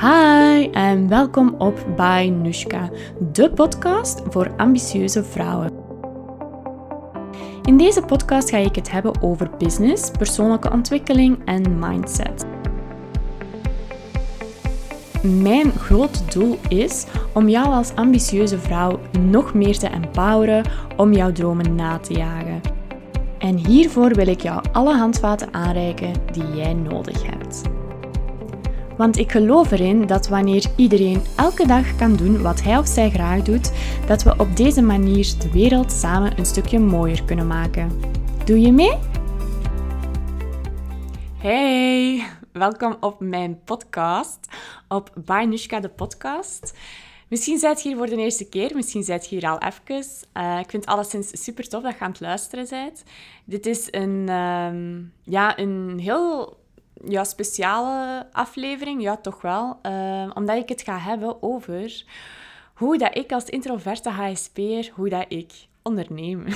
Hi en welkom op By Nushka, de podcast voor ambitieuze vrouwen. In deze podcast ga ik het hebben over business, persoonlijke ontwikkeling en mindset. Mijn grote doel is om jou als ambitieuze vrouw nog meer te empoweren om jouw dromen na te jagen. En hiervoor wil ik jou alle handvaten aanreiken die jij nodig hebt. Want ik geloof erin dat wanneer iedereen elke dag kan doen wat hij of zij graag doet, dat we op deze manier de wereld samen een stukje mooier kunnen maken. Doe je mee? Hey, welkom op mijn podcast, op Banushka de podcast. Misschien zijt je hier voor de eerste keer, misschien zijt je hier al even. Uh, ik vind het alleszins super tof dat je aan het luisteren bent. Dit is een, um, ja, een heel ja, speciale aflevering, ja, toch wel. Uh, omdat ik het ga hebben over hoe dat ik als introverte HSP'er, hoe dat ik onderneem. uh,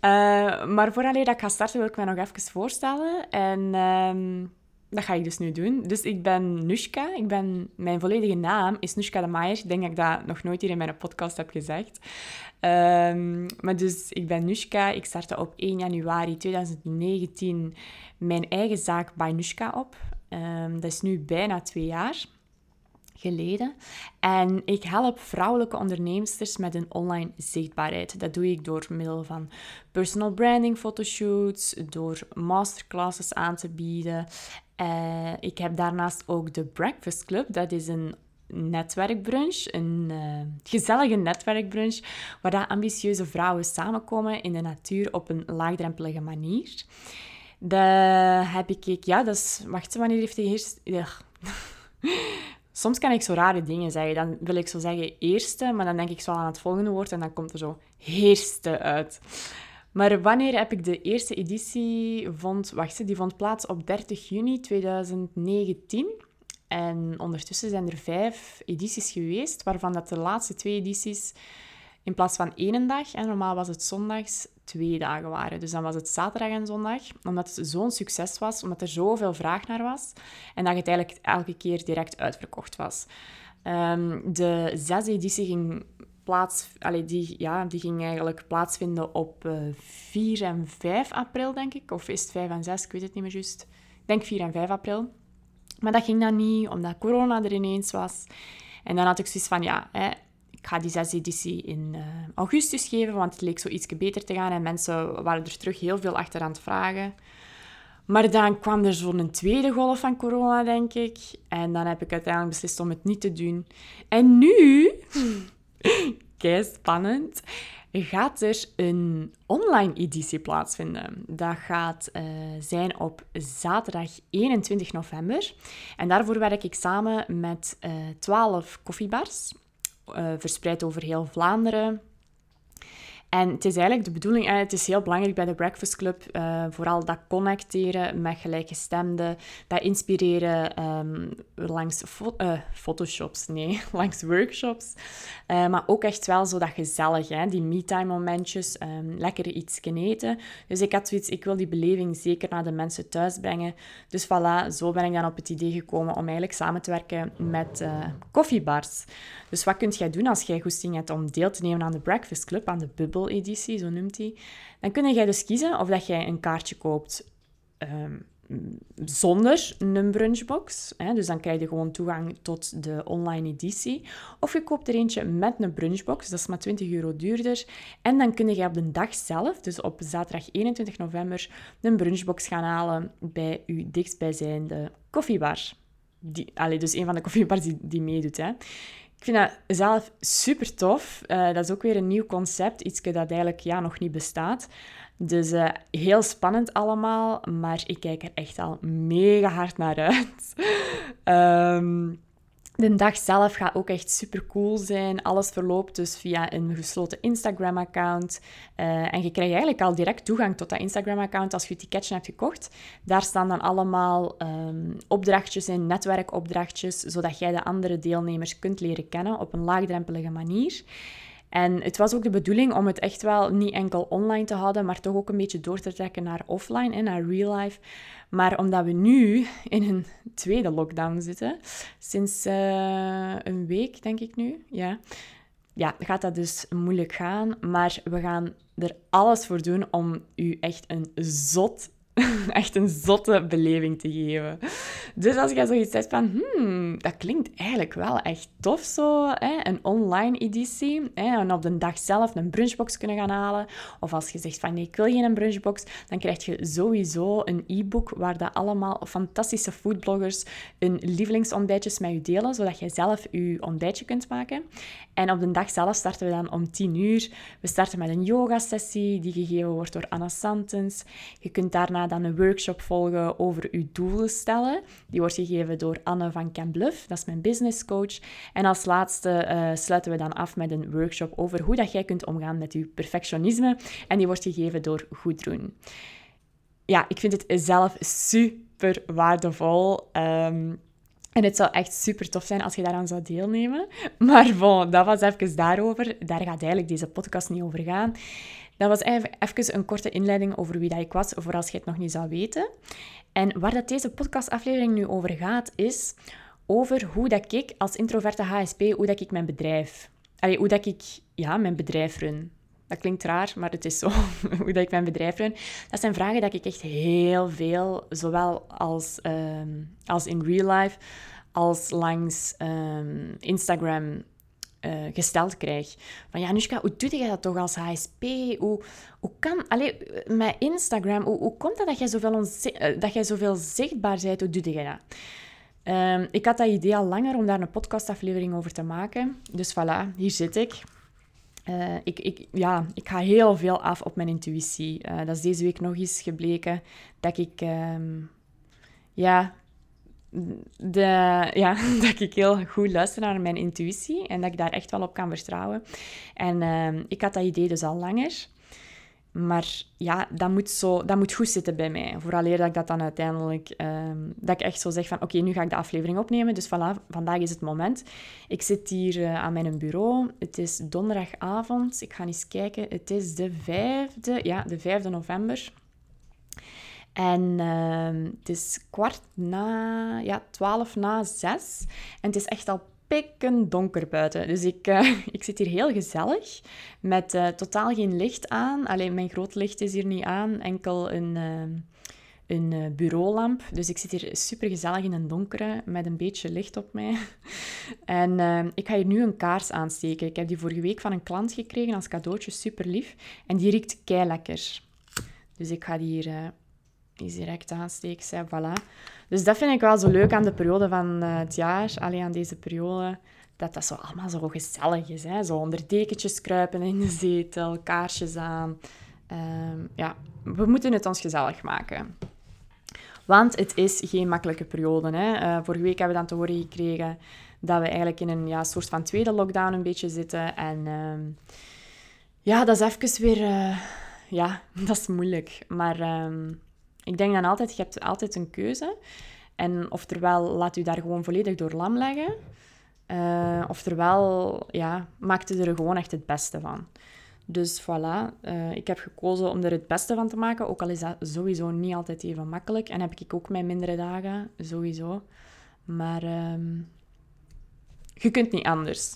maar voordat ik ga starten, wil ik mij nog even voorstellen. En uh, dat ga ik dus nu doen. Dus ik ben Nushka. Ik ben, mijn volledige naam is Nushka de Maier. Ik denk dat ik dat nog nooit hier in mijn podcast heb gezegd. Um, maar dus, ik ben Nushka. Ik startte op 1 januari 2019 mijn eigen zaak bij Nushka op. Um, dat is nu bijna twee jaar geleden. En ik help vrouwelijke onderneemsters met een online zichtbaarheid. Dat doe ik door middel van personal branding fotoshoots, door masterclasses aan te bieden. Uh, ik heb daarnaast ook de Breakfast Club. Dat is een netwerkbrunch, een uh, gezellige netwerkbrunch, waar dat ambitieuze vrouwen samenkomen in de natuur op een laagdrempelige manier. Dat heb ik... Ja, dat is... Wacht, wanneer heeft hij eerst... Soms kan ik zo rare dingen zeggen. Dan wil ik zo zeggen eerste, maar dan denk ik zo aan het volgende woord en dan komt er zo heerste uit. Maar wanneer heb ik de eerste editie vond... Wacht, die vond plaats op 30 juni 2019. En ondertussen zijn er vijf edities geweest, waarvan dat de laatste twee edities in plaats van één dag, en normaal was het zondags, twee dagen waren. Dus dan was het zaterdag en zondag, omdat het zo'n succes was, omdat er zoveel vraag naar was en dat het eigenlijk elke keer direct uitverkocht was. Um, de zesde editie ging plaats, die, ja, die ging eigenlijk plaatsvinden op uh, eh, 4 en 5 april, denk ik. Of is het 5 en 6? Ik weet het niet meer juist. Ik denk 4 en 5 april. Maar dat ging dan niet, omdat corona er ineens was. En dan had ik zoiets van, ja, hè, ik ga die zesde editie in uh, augustus geven, want het leek zo iets beter te gaan en mensen waren er terug heel veel achter aan het vragen. Maar dan kwam er zo'n tweede golf van corona, denk ik. En dan heb ik uiteindelijk beslist om het niet te doen. En nu, kei spannend, gaat er een online editie plaatsvinden. Dat gaat uh, zijn op zaterdag 21 november. En daarvoor werk ik samen met uh, eh, 12 koffiebars uh, verspreid over heel Vlaanderen. En het is eigenlijk de bedoeling, eh, het is heel belangrijk bij de Breakfast Club, uh, vooral dat connecteren met gelijkgestemden, dat inspireren um, langs fo photoshops, nee, langs workshops. Maar ook echt wel zo dat gezellig, hè, die me-time momentjes, um, lekker iets eten. Dus ik had zoiets, ik wil die beleving zeker naar de mensen thuis brengen. Dus voilà, zo ben ik dan op het idee gekomen om eigenlijk samen te werken met koffiebars. Dus wat kun jij doen als jij goesting hebt om deel te nemen aan de Breakfast Club, aan de Bubble editie, zo noemt hij. Dan kun jij dus kiezen of dat jij een kaartje koopt ehm, zonder een brunchbox. Hè, dus dan krijg je gewoon toegang tot de online editie. Of je koopt er eentje met een brunchbox, dat is maar 20 euro duurder. En dan kun je op de dag zelf, dus op zaterdag 21 november, een brunchbox gaan halen bij je dichtstbijzijnde koffiebar. Die, dus een van de koffiebars die, die meedoet. Hè. Ik vind dat zelf super tof. Uh, dat is ook weer een nieuw concept, iets dat eigenlijk ja, nog niet bestaat. Dus uh, heel spannend allemaal, maar ik kijk er echt al mega hard naar uit. um, De dag zelf gaat ook echt super cool zijn. Alles verloopt dus via een gesloten Instagram-account. Uh, en je krijgt eigenlijk al direct toegang tot dat Instagram-account als je je ticketje hebt gekocht. Daar staan dan allemaal um, opdrachtjes in, netwerkopdrachtjes, zodat jij de andere deelnemers kunt leren kennen op een laagdrempelige manier. En het was ook de bedoeling om het echt wel niet enkel online te houden, maar toch ook een beetje door te trekken naar offline en naar real life. Maar omdat we nu in een tweede lockdown zitten, sinds uh, een week denk ik nu, ja, ja, gaat dat dus moeilijk gaan. Maar we gaan er alles voor doen om u echt een zot echt een zotte beleving te geven. Dus als je zoiets zegt van, hmm, dat klinkt eigenlijk wel echt tof zo, hè? een online editie, hè? en op de dag zelf een brunchbox kunnen gaan halen. Of als je zegt van, nee, ik wil geen brunchbox, dan krijg je sowieso een e-book waar dat allemaal fantastische foodbloggers hun lievelingsontbijtjes met je delen, zodat je zelf je ontbijtje kunt maken. En op de dag zelf starten we dan om 10 uur. We starten met een yoga-sessie die gegeven wordt door Anna Santens. Je kunt daarna dan een workshop volgen over uw doelen stellen. Die wordt gegeven door Anne van Bluff, dat is mijn business coach. En als laatste uh, sluiten we dan af met een workshop over hoe dat jij kunt omgaan met uw perfectionisme. En die wordt gegeven door Goedroen. Ja, ik vind het zelf super waardevol. Um, en het zou echt super tof zijn als je daaraan zou deelnemen. Maar bon, dat was even daarover. Daar gaat eigenlijk deze podcast niet over gaan. Dat was even, een korte inleiding over wie dat ik was, voor als je het nog niet zou weten. En waar dat deze podcastaflevering nu over gaat, is over hoe dat ik als introverte HSP, hoe dat ik mijn bedrijf... Allee, hoe dat ik ja, mijn bedrijf run. Dat klinkt raar, maar het is zo. hoe dat ik mijn bedrijf run. Dat zijn vragen dat ik echt heel veel, zowel als, um, als in real life, als langs um, Instagram uh, gesteld krijg. Van ja, Nushka, hoe doe je dat toch als HSP? Hoe, hoe kan... Allee, met Instagram, hoe, hoe komt dat dat jij zoveel, uh, dat jij zoveel zichtbaar bent? Hoe doe je dat? Um, ik had dat idee al langer om daar een podcastaflevering over te maken. Dus voilà, hier zit ik. Ik, ik, ja, ik ga heel veel af op mijn intuïtie. Dat is deze week nog eens gebleken dat ik um, ja, de, ja, dat ik heel goed luister naar mijn intuïtie en dat ik daar echt wel op kan vertrouwen. En uh, ik had dat idee dus al langer. Maar ja, dat moet, zo, dat moet goed zitten bij mij. Vooraleer dat ik dat dan uiteindelijk... Um, dat ik echt zo zeg van... Oké, nu ga ik de aflevering opnemen. Dus voilà, vandaag is het moment. Ik zit hier uh, aan mijn bureau. Het is donderdagavond. Ik ga eens kijken. Het is de vijfde... Ja, de vijfde november. En uh, het is kwart na, ja, twaalf na zes. En het is echt al pikken donker buiten. Dus ik, uh, ik zit hier heel gezellig, met uh, totaal geen licht aan. Alleen mijn groot licht is hier niet aan, enkel een, uh, een bureaulamp. Dus ik zit hier super gezellig in een donkere, met een beetje licht op mij. en ehm, ik ga hier nu een kaars aansteken. Ik heb die vorige week van een klant gekregen als cadeautje, super lief. En die riekt kei lekker. Dus ik ga die hier is direct aansteek, zei, voilà. Dus dat vind ik wel zo leuk aan de periode van uh, het jaar, alleen aan deze periode, dat dat zo allemaal zo gezellig is. Hè? Zo onder dekentjes kruipen in de zetel, kaarsjes aan. Um, ja, we moeten het ons gezellig maken. Want het is geen makkelijke periode. Hè? Uh, vorige week hebben we dan te horen gekregen dat we eigenlijk in een ja, soort van tweede lockdown een beetje zitten. En um, ja, dat is even weer... Uh, ja, dat is moeilijk. Maar... Um, ik denk dan altijd, je hebt altijd een keuze. En oftewel, laat u daar gewoon volledig door lam leggen. Uh, oftewel, ja, maak er gewoon echt het beste van. Dus voilà, uh, ik heb gekozen om er het beste van te maken. Ook al is dat sowieso niet altijd even makkelijk. En heb ik ook mijn mindere dagen, sowieso. Maar uh, je kunt niet anders.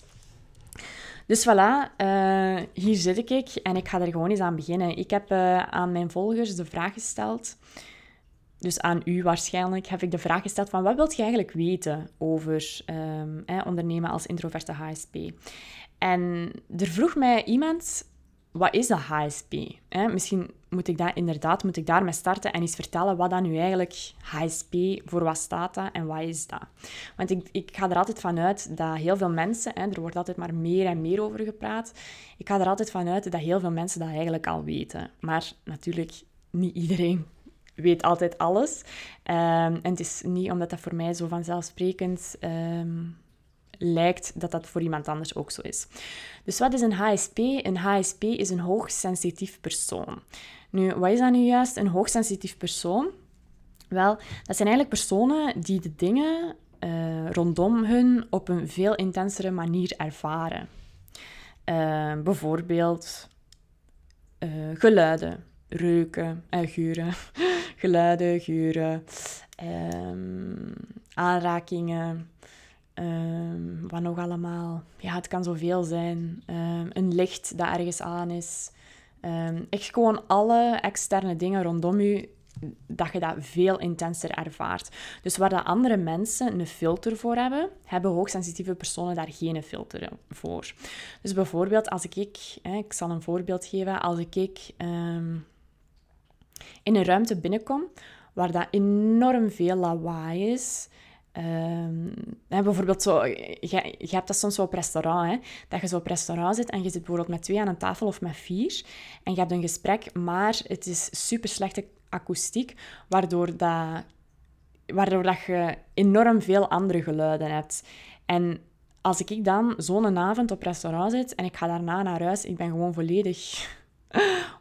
Dus voilà, uh, hier zit ik en ik ga er gewoon eens aan beginnen. Ik heb uh, aan mijn volgers de vraag gesteld, dus aan u waarschijnlijk, heb ik de vraag gesteld van wat wilt je eigenlijk weten over um, ondernemen als introverte HSP? En er vroeg mij iemand wat is dat HSP? misschien moet ik daar inderdaad moet ik daarmee starten en eens vertellen wat dan nu eigenlijk HSP voor wat staat dat en wat is dat? Want ik, ik ga er altijd vanuit dat heel veel mensen, hè, er wordt altijd maar meer en meer over gepraat, ik ga er altijd vanuit dat heel veel mensen dat eigenlijk al weten. Maar natuurlijk, niet iedereen weet altijd alles. Um, en het is niet omdat dat voor mij zo vanzelfsprekend um, lijkt dat dat voor iemand anders ook zo is. Dus wat is een HSP? Een HSP is een hoogsensitief persoon. Nu, wat is dat nu juist, een hoogsensitief persoon? Wel, dat zijn eigenlijk personen die de dingen uh, rondom hun op een veel intensere manier ervaren. Ehm, bijvoorbeeld uh, geluiden, reuken en geuren. geluiden, geuren, um, aanrakingen, um, wat nog allemaal. Ja, het kan zoveel zijn. een licht dat ergens aan is. echt gewoon alle externe dingen rondom u dat je dat veel intenser ervaart. Dus waar dat andere mensen een filter voor hebben, hebben hoogsensitieve personen daar geen filter voor. Dus bijvoorbeeld als ik, ik zal een voorbeeld geven, als ik in een ruimte binnenkom waar dat enorm veel lawaai is, Um, bijvoorbeeld zo, je, je, hebt dat soms op restaurant, hè, dat je zo op restaurant zit en je zit bijvoorbeeld met twee aan een tafel of met vier en je hebt een gesprek, maar het is super slechte akoestiek, waardoor, dat, waardoor dat je enorm veel andere geluiden hebt. En als ik dan zo'n avond op restaurant zit en ik ga daarna naar huis, ik ben gewoon volledig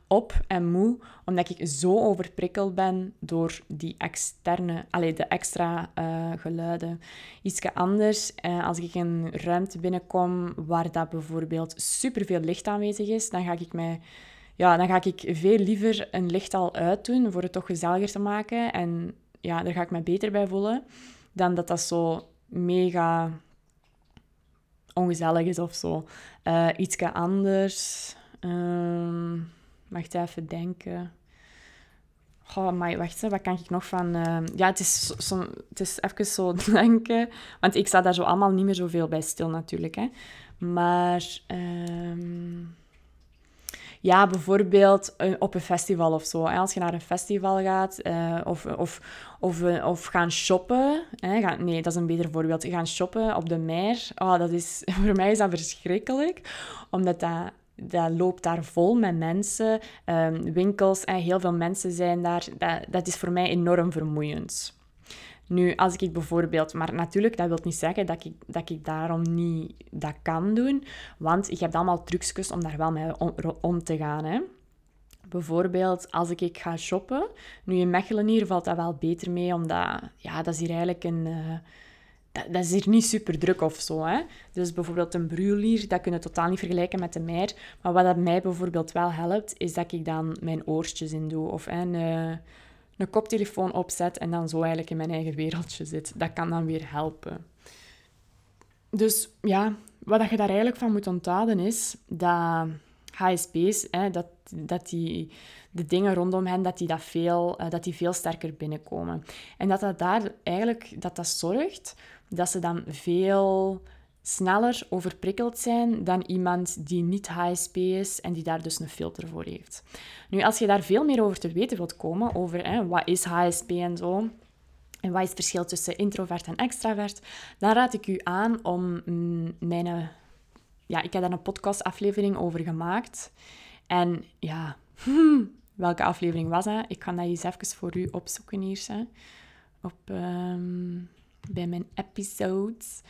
op en moe, omdat ik zo overprikkeld ben door die externe, allee, de extra uh, geluiden. Iets anders, uh, als ik een ruimte binnenkom waar dat bijvoorbeeld superveel licht aanwezig is, dan ga ik mij ja, dan ga ik veel liever een licht al uitdoen voor het toch gezelliger te maken. En ja, daar ga ik me beter bij voelen. Dan dat dat zo mega ongezellig is of zo. Uh, eh, iets anders. Mag ik even denken. Oh, maar wacht, wat kan ik nog van... Uh, ja, het is, zo, het is even zo denken. Want ik sta daar zo allemaal niet meer zoveel bij stil natuurlijk. Hè. Maar... Uh, ja, bijvoorbeeld eh, op een festival of zo. Als je naar een festival gaat uh, of, of, of, eh, of gaan shoppen. Hè, nee, dat is een beter voorbeeld. Gaan shoppen op de mer. Oh, dat is, voor mij is dat verschrikkelijk. Omdat dat, dat loopt daar vol met mensen. Um, winkels en heel veel mensen zijn daar. Dat, dat is voor mij enorm vermoeiend. Nu, als ik bijvoorbeeld... Maar natuurlijk, dat wil niet zeggen dat ik, dat ik daarom niet dat kan doen. Want je hebt allemaal trucjes om daar wel mee om, te gaan, hè. Bijvoorbeeld als ik, ik ga shoppen. Nu in Mechelen hier valt dat wel beter mee, omdat ja, dat is hier eigenlijk een. Uh, dat, dat, is hier niet super druk of zo. Hè? Dus bijvoorbeeld een brulier, dat kun je totaal niet vergelijken met de meer. Maar wat dat mij bijvoorbeeld wel helpt, is dat ik dan mijn oortjes in doe. Of een, uh, een koptelefoon opzet en dan zo eigenlijk in mijn eigen wereldje zit. Dat kan dan weer helpen. Dus ja, wat je daar eigenlijk van moet onthouden is dat HSP's, hè, dat, dat die, de dingen rondom hen, dat die, dat, veel, uh, dat die veel sterker binnenkomen. En dat dat daar eigenlijk dat dat zorgt dat ze dan veel sneller overprikkeld zijn dan iemand die niet HSP is en die daar dus een filter voor heeft. Nu, als je daar veel meer over te weten wilt komen, over hè, wat is HSP en zo, en wat is het verschil tussen introvert en extravert, dan raad ik u aan om mm, mijn... Ja, ik heb daar een podcastaflevering over gemaakt. En ja, welke aflevering was dat? Ik ga dat eens even voor u opzoeken hier. Hè. Op, um, bij mijn episodes.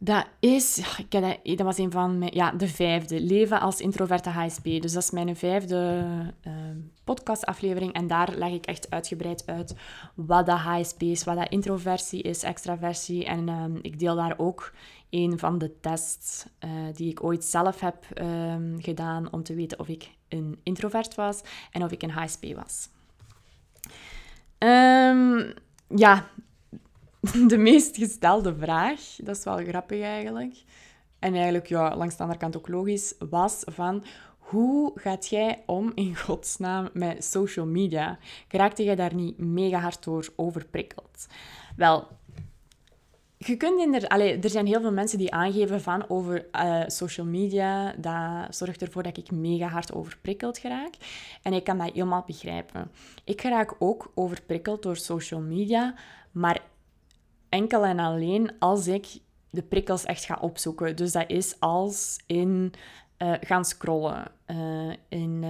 Dat is, ik dat, dat was een van mijn, ja, de vijfde, Leven als introverte HSP. Dus dat is mijn vijfde uh, podcastaflevering. En daar leg ik echt uitgebreid uit wat dat HSP is, wat dat introversie is, extraversie. En uh, ik deel daar ook een van de tests uh, die ik ooit zelf heb ehm, gedaan om te weten of ik een introvert was en of ik een HSP was. Ja, de meest gestelde vraag, dat is wel grappig eigenlijk, en eigenlijk ja, langs de andere kant ook logisch, was van hoe gaat jij om in godsnaam met social media? Raakte jij daar niet mega hard door overprikkeld? Wel, je kunt in er, zijn heel veel mensen die aangeven van over uh, social media, dat zorgt ervoor dat ik mega hard overprikkeld geraak. En ik kan dat helemaal begrijpen. Ik raak ook overprikkeld door social media, maar enkel en alleen als ik de prikkels echt ga opzoeken. Dus dat is als in uh, gaan scrollen, uh, in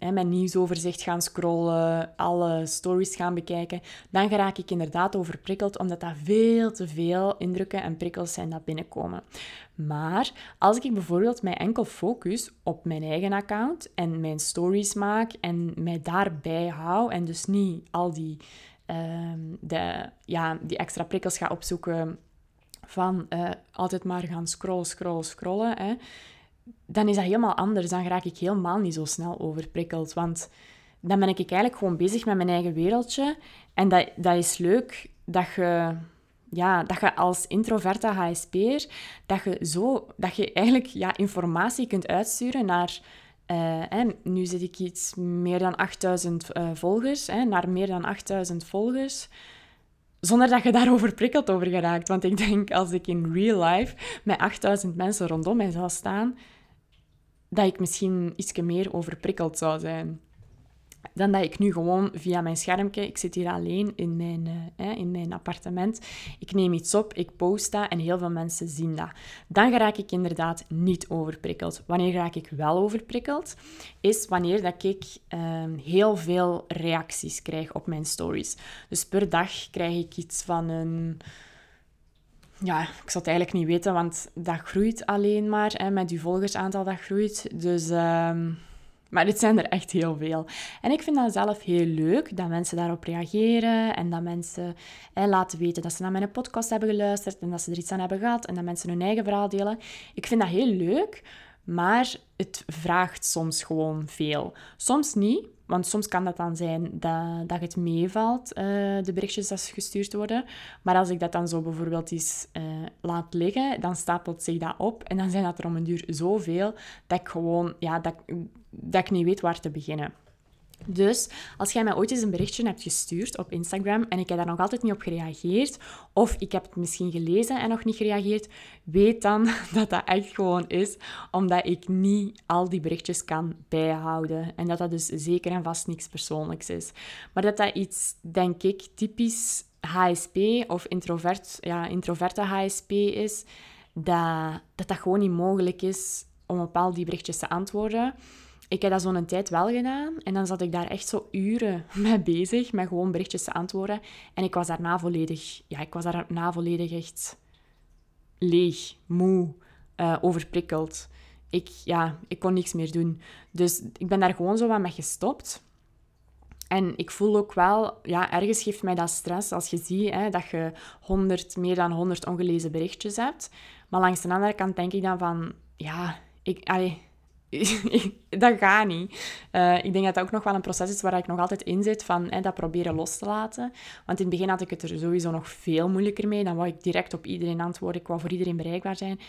um, mijn nieuwsoverzicht gaan scrollen, alle stories gaan bekijken, dan raak ik inderdaad overprikkeld, omdat dat veel te veel indrukken en prikkels zijn dat binnenkomen. Maar als ik bijvoorbeeld mij enkel focus op mijn eigen account en mijn stories maak en mij daarbij hou en dus niet al die Ehm, de, ja, die extra prikkels ga opzoeken van uh, altijd maar gaan scrollen, scrollen, scrollen, hè, dan is dat helemaal anders. Dan raak ik helemaal niet zo snel overprikkeld. Want dan ben ik eigenlijk gewoon bezig met mijn eigen wereldje. En dat, dat is leuk dat je, ja, dat je als introverte HSP'er, dat je, zo, dat je eigenlijk ja, informatie kunt uitsturen naar... Uh, nu zit ik iets meer dan 8000 uh, eh, volgers, hè, naar meer dan 8000 volgers zonder dat je daarover prikkeld over geraakt. Want ik denk, als ik in real life met 8000 mensen rondom mij zou staan, dat ik misschien iets meer overprikkeld zou zijn dan dat ik nu gewoon via mijn schermpje, ik zit hier alleen in mijn, uh, in mijn appartement, ik neem iets op, ik post dat en heel veel mensen zien dat. Dan raak ik inderdaad niet overprikkeld. Wanneer raak ik wel overprikkeld? Is wanneer dat ik ehm, heel veel reacties krijg op mijn stories. Dus per dag krijg ik iets van een ja, ik zou het eigenlijk niet weten, want dat groeit alleen maar. Hè, met je volgersaantal, dat groeit. Dus ehm, maar dit zijn er echt heel veel. En ik vind dat zelf heel leuk, dat mensen daarop reageren en dat mensen laten weten dat ze naar mijn podcast hebben geluisterd en dat ze er iets aan hebben gehad en dat mensen hun eigen verhaal delen. Ik vind dat heel leuk, maar het vraagt soms gewoon veel. Soms niet, want soms kan dat dan zijn dat, dat het meevalt, uh, de berichtjes dat gestuurd worden. Maar als ik dat dan zo bijvoorbeeld eens uh, laat liggen, dan stapelt zich dat op. En dan zijn dat er om een duur zoveel dat ik gewoon, ja, dat, dat ik niet weet waar te beginnen. Dus als jij mij ooit eens een berichtje hebt gestuurd op Instagram en ik heb daar nog altijd niet op gereageerd, of ik heb het misschien gelezen en nog niet gereageerd, weet dan dat dat echt gewoon is omdat ik niet al die berichtjes kan bijhouden. En dat dat dus zeker en vast niks persoonlijks is. Maar dat dat iets, denk ik, typisch HSP of introvert, ja, introverte HSP is, dat, dat dat gewoon niet mogelijk is om op al die berichtjes te antwoorden ik heb dat zo'n tijd wel gedaan. En dan zat ik daar echt zo uren mee bezig, met gewoon berichtjes te antwoorden. En ik was daarna volledig, ja, ik was daarna volledig echt leeg, moe, uh, overprikkeld. Ik, ja, ik kon niks meer doen. Dus ik ben daar gewoon zo wat mee gestopt. En ik voel ook wel, ja, ergens geeft mij dat stress als je ziet hè, dat je 100, meer dan 100 ongelezen berichtjes hebt. Maar langs de andere kant denk ik dan van, ja, ik, allee, dat gaat niet. Uh, ik denk dat dat ook nog wel een proces is waar ik nog altijd in zit van dat proberen los te laten. Want in het begin had ik het er sowieso nog veel moeilijker mee. Dan wou ik direct op iedereen antwoorden. Ik wou voor iedereen bereikbaar zijn.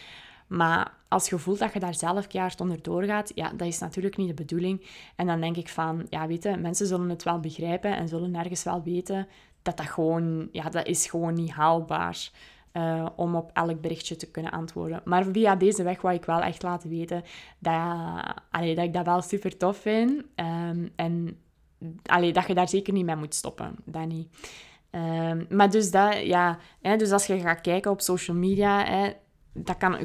Maar als je voelt dat je daar zelf keihard onder doorgaat, ja, dat is natuurlijk niet de bedoeling. En dan denk ik van, ja, weet mensen zullen het wel begrijpen en zullen nergens wel weten dat dat gewoon, ja, dat is gewoon niet haalbaar. Uh, om op elk berichtje te kunnen antwoorden. Maar via deze weg wou ik wel echt laten weten dat, allee, dat ik dat wel super tof vind. Um, en allee, dat je daar zeker niet mee moet stoppen. Dat niet. Um, maar dus, dat, ja, hè, dus als je gaat kijken op social media, hè, dat kan,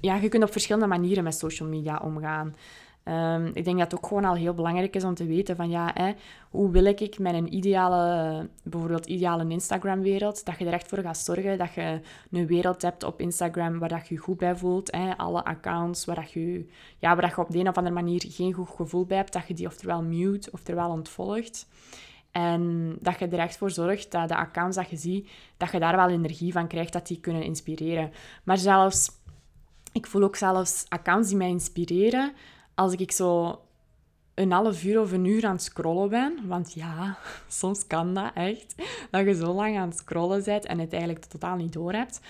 ja, je kunt op verschillende manieren met social media omgaan. Ehm, ik denk dat het ook gewoon al heel belangrijk is om te weten van ja, hè, hoe wil ik een ideale, bijvoorbeeld ideale Instagram-wereld, dat je er echt voor gaat zorgen dat je een wereld hebt op Instagram waar dat je je goed bij voelt. Hè, alle accounts waar, dat je, ja, waar dat je op de een of andere manier geen goed gevoel bij hebt, dat je die oftewel mute, oftewel ontvolgt. En dat je er echt voor zorgt dat de accounts dat je ziet, dat je daar wel energie van krijgt, dat die kunnen inspireren. Maar zelfs, ik voel ook zelfs accounts die mij inspireren, als ik zo een half uur of een uur aan het scrollen ben, want ja, soms kan dat echt, dat je zo lang aan het scrollen bent en het eigenlijk totaal niet door hebt.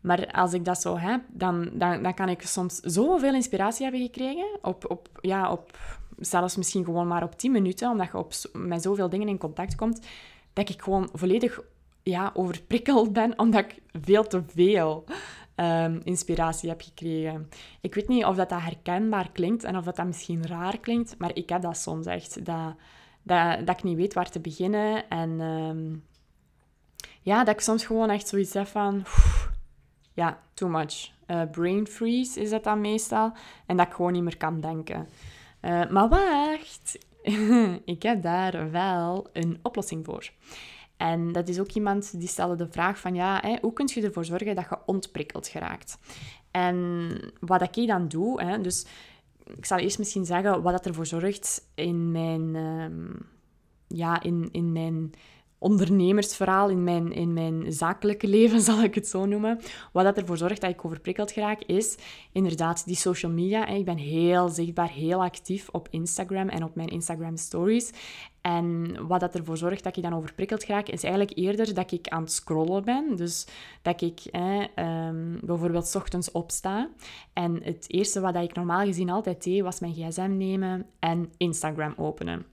Maar als ik dat zo heb, dan, dan, dan kan ik soms zoveel inspiratie hebben gekregen, op, op, ja, op, zelfs misschien gewoon maar op 10 minuten, omdat je op, met zoveel dingen in contact komt, dat ik gewoon volledig ja, overprikkeld ben, omdat ik veel te veel um, inspiratie heb gekregen. Ik weet niet of dat, dat herkenbaar klinkt en of dat, dat misschien raar klinkt, maar ik heb dat soms echt. Dat, dat, dat ik niet weet waar te beginnen. En um, ja, dat ik soms gewoon echt zoiets heb van... ja, too much. Uh, brain freeze is dat dan meestal. En dat ik gewoon niet meer kan denken. Uh, maar wacht, ik heb daar wel een oplossing voor. En dat is ook iemand die stelde de vraag van, ja, hè, hoe kun je ervoor zorgen dat je ontprikkeld geraakt? En wat ik dan doe, hè, dus ik zal eerst misschien zeggen wat dat ervoor zorgt in mijn, um, ja, in, in mijn ondernemersverhaal in mijn, in mijn zakelijke leven, zal ik het zo noemen. Wat dat ervoor zorgt dat ik overprikkeld raak, is inderdaad die social media. Ik ben heel zichtbaar, heel actief op Instagram en op mijn Instagram stories. En wat dat ervoor zorgt dat ik dan overprikkeld raak, is eigenlijk eerder dat ik aan het scrollen ben. Dus dat ik eh, bijvoorbeeld s ochtends opsta. En het eerste wat ik normaal gezien altijd deed, was mijn gsm nemen en Instagram openen.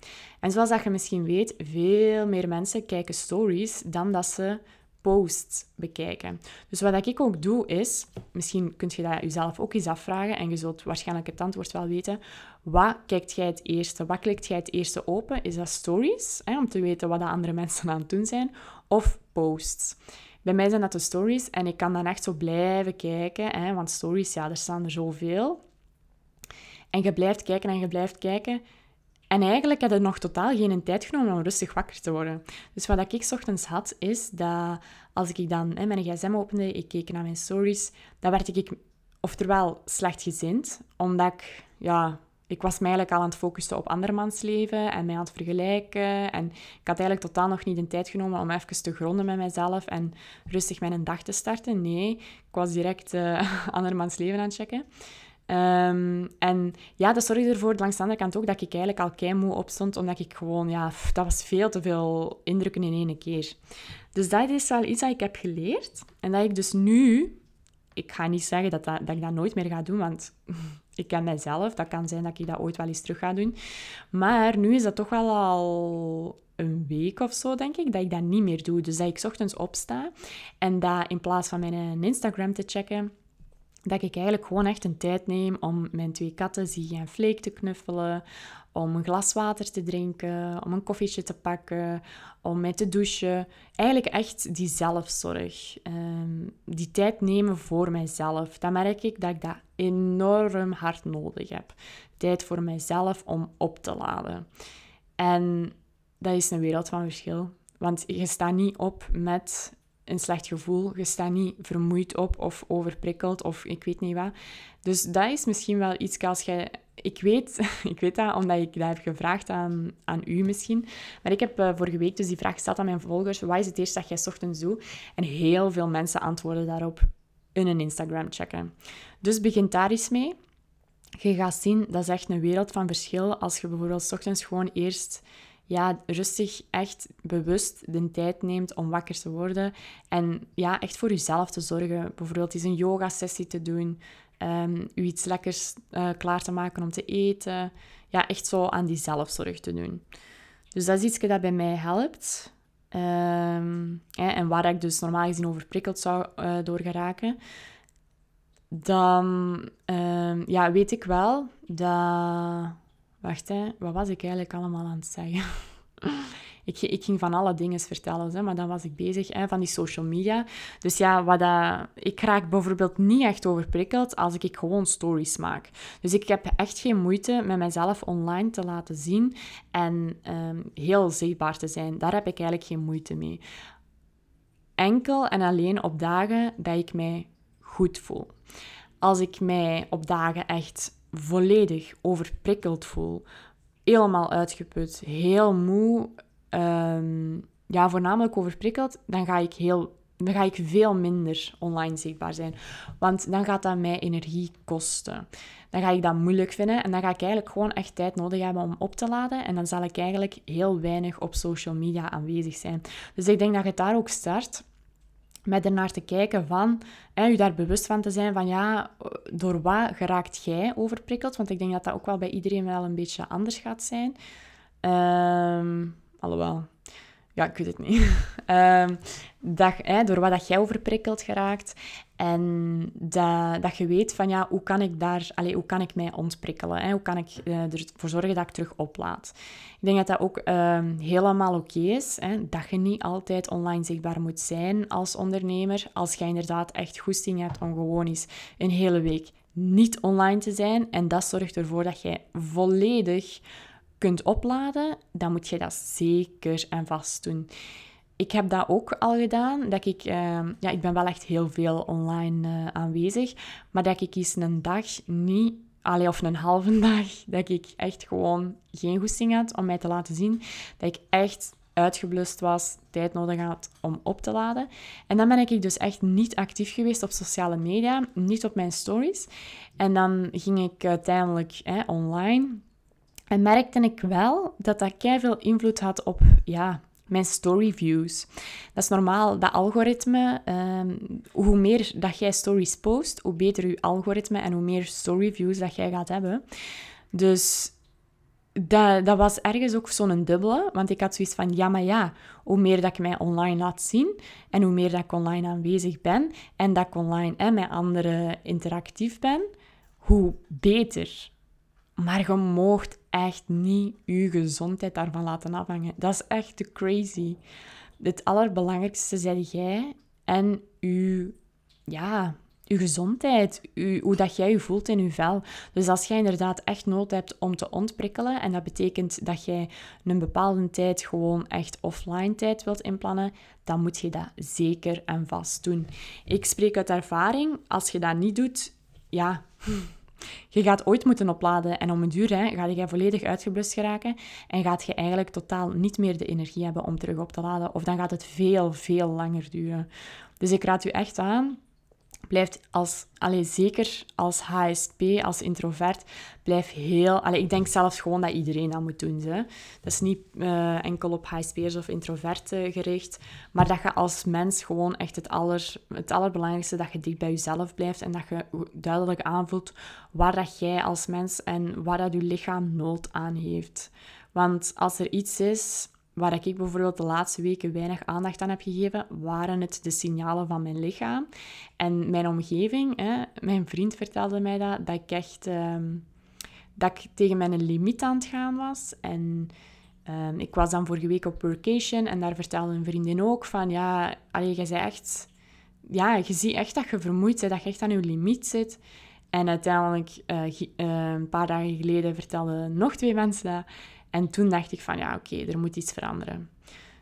En zoals dat je misschien weet, veel meer mensen kijken stories dan dat ze posts bekijken. Dus wat ik ook doe is, misschien kun je dat jezelf ook eens afvragen en je zult waarschijnlijk het antwoord wel weten. Wat kijkt jij het eerste? Wat klikt jij het eerste open? Is dat stories, hè, om te weten wat de andere mensen aan het doen zijn, of posts? Bij mij zijn dat de stories en ik kan dan echt zo blijven kijken, hè, want stories, ja, er staan er zoveel. En je blijft kijken en je blijft kijken. En eigenlijk had ik nog totaal geen tijd genomen om rustig wakker te worden. Dus wat ik ochtends had, is dat als ik dan hè, mijn gsm opende, ik keek naar mijn stories, dan werd ik oftewel slechtgezind, omdat ik, ja, ik was eigenlijk al aan het focussen op andermans leven en mij aan het vergelijken. En ik had eigenlijk totaal nog niet de tijd genomen om even te gronden met mezelf en rustig mijn dag te starten. Nee, ik was direct uh, andermans leven aan het checken. Um, en ja, dat zorgde ervoor langs de andere kant ook dat ik eigenlijk al keimoe opstond, omdat ik gewoon, ja, dat was veel te veel indrukken in één keer. Dus dat is wel iets dat ik heb geleerd. En dat ik dus nu, ik ga niet zeggen dat, dat, dat ik dat nooit meer ga doen, want ik ken mijzelf. Dat kan zijn dat ik dat ooit wel eens terug ga doen. Maar nu is dat toch wel al een week of zo, denk ik, dat ik dat niet meer doe. Dus dat ik ochtends opsta en dat in plaats van mijn Instagram te checken dat ik eigenlijk gewoon echt een tijd neem om mijn twee katten, Zie en Fleek, te knuffelen, om een glas water te drinken, om een koffietje te pakken, om mij te douchen. Eigenlijk echt die zelfzorg. Um, die tijd nemen voor mijzelf. Dan merk ik dat ik dat enorm hard nodig heb. Tijd voor mijzelf om op te laden. En dat is een wereld van verschil. Want je staat niet op met een slecht gevoel. Je staat niet vermoeid op of overprikkeld of ik weet niet wat. Dus dat is misschien wel iets als je... Ik weet, ik weet dat omdat ik dat heb gevraagd aan, aan u misschien. Maar ik heb uh, vorige week dus die vraag gesteld aan mijn volgers. Wat is het eerste dat jij ochtends doet? En heel veel mensen antwoorden daarop in een Instagram checken. Dus begin daar eens mee. Je gaat zien, dat is echt een wereld van verschil als je bijvoorbeeld ochtends gewoon eerst ja, rustig, echt bewust de tijd neemt om wakker te worden. En ja, echt voor jezelf te zorgen. Bijvoorbeeld eens een yoga-sessie te doen. Um, u iets lekkers uh, klaar te maken om te eten. Ja, echt zo aan die zelfzorg te doen. Dus dat is iets dat bij mij helpt. Um, en waar ik dus normaal gezien overprikkeld zou uh. Dan um, ja, weet ik wel dat Wacht, hè. wat was ik eigenlijk allemaal aan het zeggen? ik, ik ging van alle dingen vertellen, hè, maar dan was ik bezig hè, van die social media. Dus ja, wat ik raak bijvoorbeeld niet echt overprikkeld als ik gewoon stories maak. Dus ik heb echt geen moeite met mezelf online te laten zien en um, heel zichtbaar te zijn. Daar heb ik eigenlijk geen moeite mee. Enkel en alleen op dagen dat ik mij goed voel. Als ik mij op dagen echt volledig overprikkeld voel, helemaal uitgeput, heel moe, um, ja, voornamelijk overprikkeld, dan ga ik heel dan ga ik veel minder online zichtbaar zijn. Want dan gaat dat mij energie kosten. Dan ga ik dat moeilijk vinden en dan ga ik eigenlijk gewoon echt tijd nodig hebben om op te laden. En dan zal ik eigenlijk heel weinig op social media aanwezig zijn. Dus ik denk dat je daar ook start met ernaar te kijken van, hè, je daar bewust van te zijn van, ja, door wat geraakt jij overprikkeld? Want ik denk dat dat ook wel bij iedereen wel een beetje anders gaat zijn. Um, alhoewel, ja, ik weet het niet. um, dat, hè, door wat dat jij overprikkeld geraakt. En dat, dat je weet van, ja, hoe kan ik daar, allez, hoe kan ik mij ontprikkelen? Hè? Hoe kan ik uh, ervoor zorgen dat ik terug oplaad? Ik denk dat dat ook uh, helemaal oké is. Hè? Dat je niet altijd online zichtbaar moet zijn als ondernemer. Als je inderdaad echt goesting hebt om gewoon eens een hele week niet online te zijn. En dat zorgt ervoor dat jij volledig kunt opladen, dan moet je dat zeker en vast doen. Ik heb dat ook al gedaan. Dat ik, uh, ja, ik ben wel echt heel veel online uh, aanwezig. Maar dat ik eens een dag niet, allee, of een halve dag, dat ik echt gewoon geen goesting had om mij te laten zien. Dat ik echt uitgeblust was, tijd nodig had om op te laden. En dan ben ik dus echt niet actief geweest op sociale media, niet op mijn stories. En dan ging ik uiteindelijk online. En merkte ik wel dat dat veel invloed had op ja, mijn storyviews. Dat is normaal, dat algoritme. Um, hoe meer dat jij stories post, hoe beter je algoritme en hoe meer storyviews dat jij gaat hebben. Dus dat, dat was ergens ook zo'n dubbele, want ik had zoiets van, ja, maar ja, hoe meer dat ik mij online laat zien en hoe meer dat ik online aanwezig ben en dat ik online en met anderen interactief ben, hoe beter. Maar je moogt echt niet je gezondheid daarvan laten afhangen. Dat is echt te crazy. Het allerbelangrijkste zijn jij en je, ja, je gezondheid, hoe dat jij je voelt in je vel. Dus als jij inderdaad echt nood hebt om te ontprikkelen, en dat betekent dat jij een bepaalde tijd gewoon echt offline tijd wilt inplannen, dan moet je dat zeker en vast doen. Ik spreek uit ervaring, als je dat niet doet, ja, je gaat ooit moeten opladen en om een duur hè, ga je volledig uitgeblust geraken en gaat je eigenlijk totaal niet meer de energie hebben om terug op te laden. Of dan gaat het veel, veel langer duren. Dus ik raad u echt aan, blijft als, allez, zeker als HSP, als introvert, blijf heel... Allez, ik denk zelfs gewoon dat iedereen dat moet doen. Hè. Dat is niet uh, enkel op HSP'ers of introverten gericht, maar dat je als mens gewoon echt het, aller, het allerbelangrijkste, dat je dicht bij jezelf blijft en dat je duidelijk aanvoelt waar dat jij als mens en waar dat je lichaam nood aan heeft. Want als er iets is waar ik bijvoorbeeld de laatste weken weinig aandacht aan heb gegeven, waren het de signalen van mijn lichaam. En mijn omgeving, hè, mijn vriend vertelde mij dat, dat ik echt ehm, dat ik tegen mijn limiet aan het gaan was. En ehm, ik was dan vorige week op workation en daar vertelde een vriendin ook van, ja, allee, je echt... Ja, je ziet echt dat je vermoeid bent, dat je echt aan je limiet zit. En uiteindelijk, uh, een paar dagen geleden, vertelden nog twee mensen dat. En toen dacht ik van, ja, oké, er moet iets veranderen.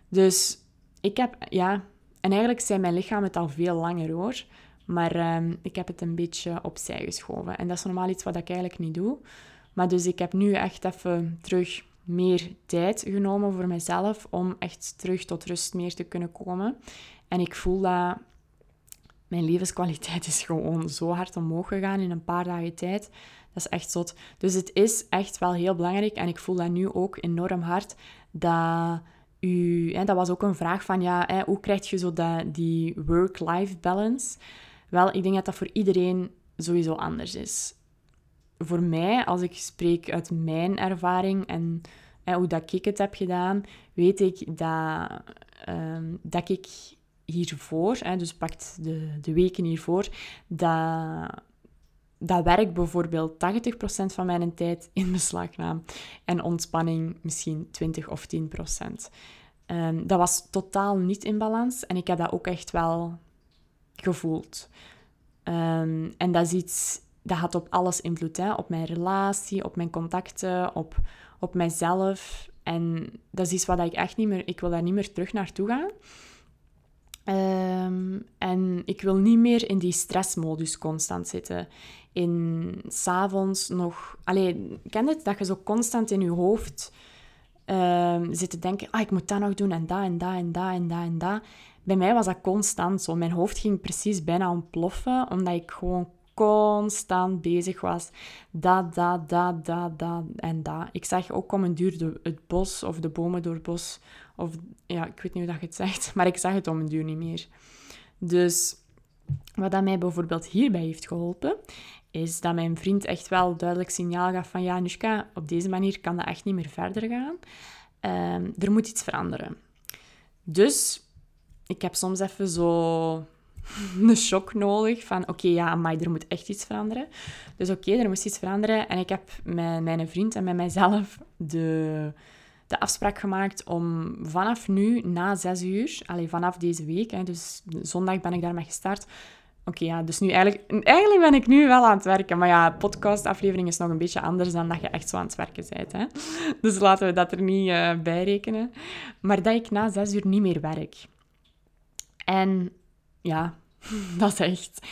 Dus ik heb, ja... En eigenlijk zei mijn lichaam het al veel langer, hoor. Maar um, ik heb het een beetje opzij geschoven. En dat is normaal iets wat ik eigenlijk niet doe. Maar dus ik heb nu echt even terug meer tijd genomen voor mezelf om echt terug tot rust meer te kunnen komen. En ik voel dat mijn levenskwaliteit is gewoon zo hard omhoog gegaan in een paar dagen tijd. Dat is echt zot. Dus het is echt wel heel belangrijk. En ik voel dat nu ook enorm hard. Dat u... Hè, dat was ook een vraag van, ja, hè, hoe krijg je zo dat, die work-life balance? Wel, ik denk dat dat voor iedereen sowieso anders is. Voor mij, als ik spreek uit mijn ervaring en hè, hoe dat ik het heb gedaan, weet ik dat, um, dat ik hiervoor, hè, dus pakt de, de weken hiervoor, dat dat werk bijvoorbeeld 80% van mijn tijd in beslag nam en ontspanning misschien 20 of 10%. Um, ehm, dat was totaal niet in balans en ik heb dat ook echt wel gevoeld. Um, en dat is iets, dat had op alles invloed. Hè? Op mijn relatie, op mijn contacten, op, op mijzelf. En dat is iets wat ik echt niet meer... Ik wil daar niet meer terug naartoe gaan. Um, en ik wil niet meer in die stressmodus constant zitten in s'avonds nog... Allee, ken het? Dat je zo constant in je hoofd uh, zit te denken... Ah, ik moet dat nog doen en dat en dat en dat en dat en dat. Bij mij was dat constant zo. Mijn hoofd ging precies bijna ontploffen, omdat ik gewoon constant bezig was. Dat, dat, dat, dat, dat en dat. Ik zag ook om een duur het bos of de bomen door het bos. Of, ja, ik weet niet hoe dat je het zegt, maar ik zag het om een duur niet meer. Dus wat dat mij bijvoorbeeld hierbij heeft geholpen, is dat mijn vriend echt wel duidelijk signaal gaf van ja, Nushka, op deze manier kan dat echt niet meer verder gaan. Ehm, er moet iets veranderen. Dus ik heb soms even zo een shock nodig van oké, ja, maar er moet echt iets veranderen. Dus oké, er moest iets veranderen. En ik heb met mijn vriend en met mijzelf de, de afspraak gemaakt om vanaf nu, na zes uur, alleen vanaf deze week, hè, dus zondag ben ik daarmee gestart, Oké, ja, dus nu eigenlijk, eigenlijk ben ik nu wel aan het werken. Maar ja, podcastaflevering is nog een beetje anders dan dat je echt zo aan het werken bent. Hè? Dus laten we dat er niet uh, bij rekenen. Maar dat ik na zes uur niet meer werk. En ja, dat is echt...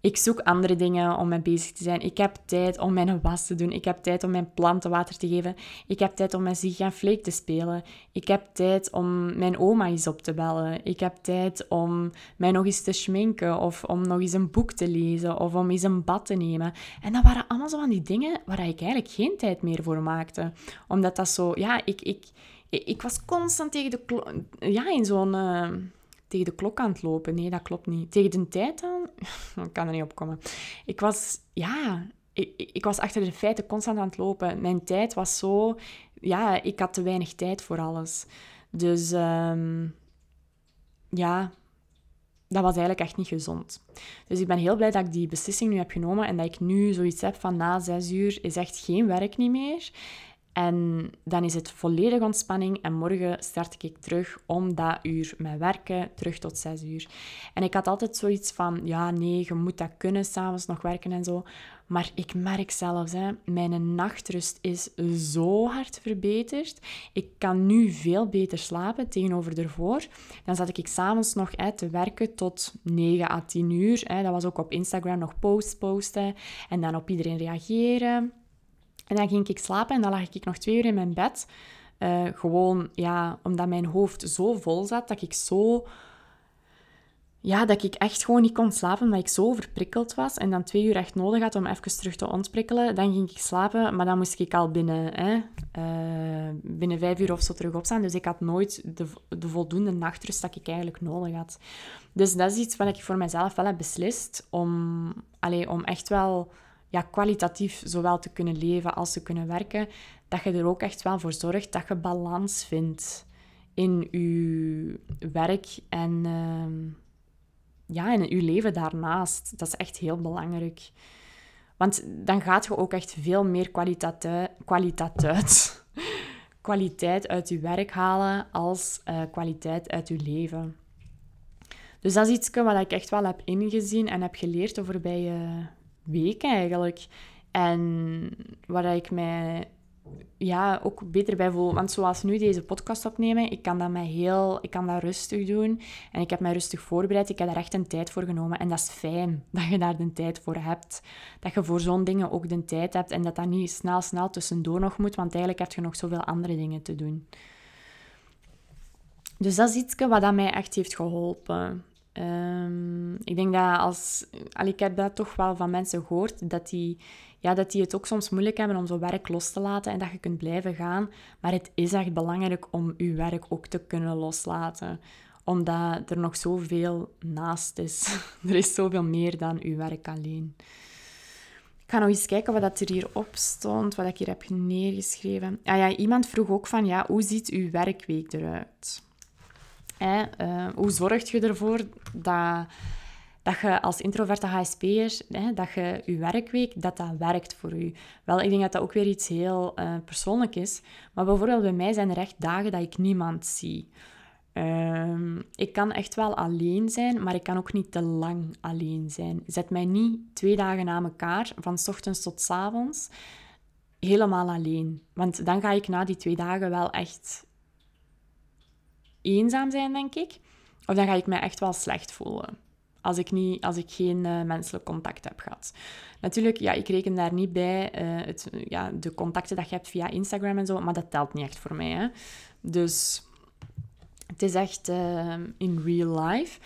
Ik zoek andere dingen om mee bezig te zijn. Ik heb tijd om mijn was te doen. Ik heb tijd om mijn planten water te geven. Ik heb tijd om met Ziggy en Fleek te spelen. Ik heb tijd om mijn oma eens op te bellen. Ik heb tijd om mij nog eens te schminken. Of om nog eens een boek te lezen. Of om eens een bad te nemen. En dat waren allemaal zo van die dingen waar ik eigenlijk geen tijd meer voor maakte. Omdat dat zo... Ja, ik... ik ik was constant tegen de ja, in zo'n uh, tegen de klok aan het lopen. Nee, dat klopt niet. Tegen de tijd aan? ik kan er niet op komen. Ik was, ja, ik, ik was achter de feiten constant aan het lopen. Mijn tijd was zo, ja, ik had te weinig tijd voor alles. Dus um, ja, dat was eigenlijk echt niet gezond. Dus ik ben heel blij dat ik die beslissing nu heb genomen en dat ik nu zoiets heb van na zes uur is echt geen werk niet meer. En dan is het volledig ontspanning en morgen start ik terug om dat uur met werken, terug tot zes uur. En ik had altijd zoiets van, ja nee, je moet dat kunnen, s'avonds nog werken en zo. Maar ik merk zelfs, hè, mijn nachtrust is zo hard verbeterd. Ik kan nu veel beter slapen tegenover ervoor. Dan zat ik s'avonds nog hè, te werken tot 9 à 10 uur. Hè. Dat was ook op Instagram nog posts posten en dan op iedereen reageren. En dan ging ik slapen en dan lag ik nog twee uur in mijn bed. Uh, gewoon, ja, omdat mijn hoofd zo vol zat, dat ik zo... Ja, dat ik echt gewoon niet kon slapen, omdat ik zo verprikkeld was. En dan twee uur echt nodig had om even terug te ontprikkelen. Dan ging ik slapen, maar dan moest ik al binnen, hè, uh, binnen vijf uur of zo terug opstaan. Dus ik had nooit de, de voldoende nachtrust dat ik eigenlijk nodig had. Dus dat is iets wat ik voor mezelf wel heb beslist. Om, allee, om echt wel ja, kwalitatief zowel te kunnen leven als te kunnen werken, dat je er ook echt wel voor zorgt dat je balans vindt in je werk en, uh, ja, in je leven daarnaast. Dat is echt heel belangrijk. Want dan gaat je ook echt veel meer kwaliteit, kwaliteit, kwaliteit uit je werk halen als uh, kwaliteit uit je leven. Dus dat is iets wat ik echt wel heb ingezien en heb geleerd de voorbije week eigenlijk. En waar ik mij ja, ook beter bij voel. Want zoals nu deze podcast opnemen, ik kan dat mij heel, ik kan dat rustig doen. En ik heb mij rustig voorbereid. Ik heb daar echt een tijd voor genomen. En dat is fijn dat je daar de tijd voor hebt. Dat je voor zo'n dingen ook de tijd hebt. En dat dat niet snel, snel tussendoor nog moet. Want eigenlijk heb je nog zoveel andere dingen te doen. Dus dat is iets wat dat mij echt heeft geholpen. Um, ik denk dat als... Al, ik heb dat toch wel van mensen gehoord, dat die, ja, dat die het ook soms moeilijk hebben om zo werk los te laten en dat je kunt blijven gaan. Maar het is echt belangrijk om je werk ook te kunnen loslaten. Omdat er nog zoveel naast is. er is zoveel meer dan uw werk alleen. Ik ga nog eens kijken wat dat er hierop stond, wat ik hier heb neergeschreven. Ah ja, iemand vroeg ook van, ja, hoe ziet uw werkweek eruit? Eh, hoe zorg je ervoor dat, dat je als introverte HSP'er, dat je je werkweek, dat dat werkt voor je? Wel, ik denk dat dat ook weer iets heel uh, persoonlijk is. Maar bijvoorbeeld bij mij zijn er echt dagen dat ik niemand zie. Ehm, ik kan echt wel alleen zijn, maar ik kan ook niet te lang alleen zijn. Zet mij niet twee dagen na elkaar, van s ochtends tot s avonds, helemaal alleen. Want dan ga ik na die twee dagen wel echt eenzaam zijn, denk ik. Of dan ga ik me echt wel slecht voelen. Als ik, niet, als ik geen uh, menselijk contact heb gehad. Natuurlijk, ja, ik reken daar niet bij uh, het, ja, de contacten dat je hebt via Instagram en zo, maar dat telt niet echt voor mij. Hè. Dus het is echt uh, in real life.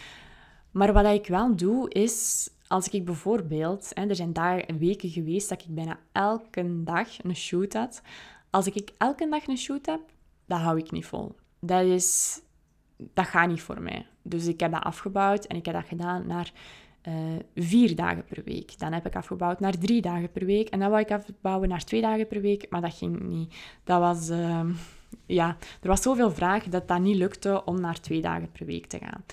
Maar wat ik wel doe, is als ik bijvoorbeeld, hè, er zijn daar weken geweest dat ik bijna elke dag een shoot had. Als ik elke dag een shoot heb, dat hou ik niet vol. Dat is dat gaat niet voor mij. Dus ik heb dat afgebouwd en ik heb dat gedaan naar uh, vier dagen per week. Dan heb ik afgebouwd naar drie dagen per week. En dan wou ik afbouwen naar twee dagen per week, maar dat ging niet. Dat was, uh, ja, er was zoveel vraag dat dat niet lukte om naar twee dagen per week te gaan.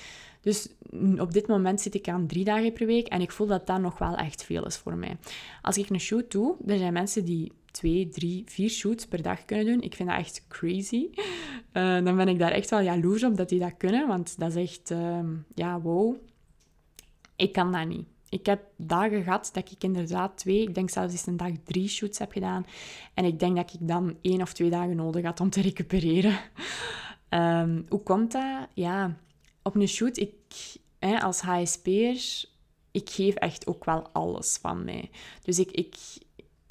Dus op dit moment zit ik aan drie dagen per week en ik voel dat dat nog wel echt veel is voor mij. Als ik een shoot doe, er zijn mensen die twee, drie, vier shoots per dag kunnen doen. Ik vind dat echt crazy. Uh, dan ben ik daar echt wel jaloers op dat die dat kunnen, want dat is echt, uh, ja, wow. Ik kan dat niet. Ik heb dagen gehad dat ik inderdaad twee, ik denk zelfs eens een dag drie shoots heb gedaan. En ik denk dat ik dan één of twee dagen nodig had om te recupereren. Um, hoe komt dat? Ja, op een shoot, ik, hè, als HSP'er ik geef echt ook wel alles van mij. Dus ik, ik,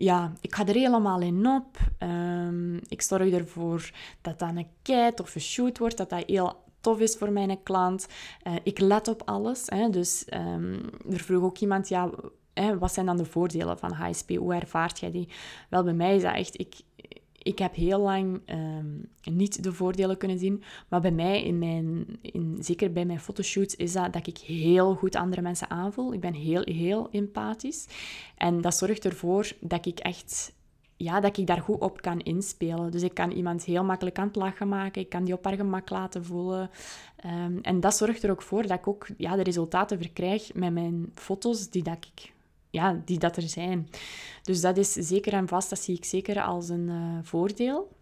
ja, ik ga er helemaal in op. Um, ik zorg ervoor dat dat een kei of een shoot wordt, dat dat heel tof is voor mijn klant. Uh, ik let op alles. Hè. Dus um, er vroeg ook iemand, ja, hè, wat zijn dan de voordelen van HSP? Hoe ervaart jij die? Wel, bij mij is dat echt... Ik, ik heb heel lang um, niet de voordelen kunnen zien. Maar bij mij, in mijn, in, zeker bij mijn fotoshoots, is dat dat ik heel goed andere mensen aanvoel. Ik ben heel, heel empathisch. En dat zorgt ervoor dat ik echt... Ja, dat ik daar goed op kan inspelen. Dus ik kan iemand heel makkelijk aan het lachen maken. Ik kan die op haar gemak laten voelen. Um, en dat zorgt er ook voor dat ik ook ja, de resultaten verkrijg met mijn foto's die dat ik ja, die dat er zijn. Dus dat is zeker en vast, dat zie ik zeker als een uh, voordeel.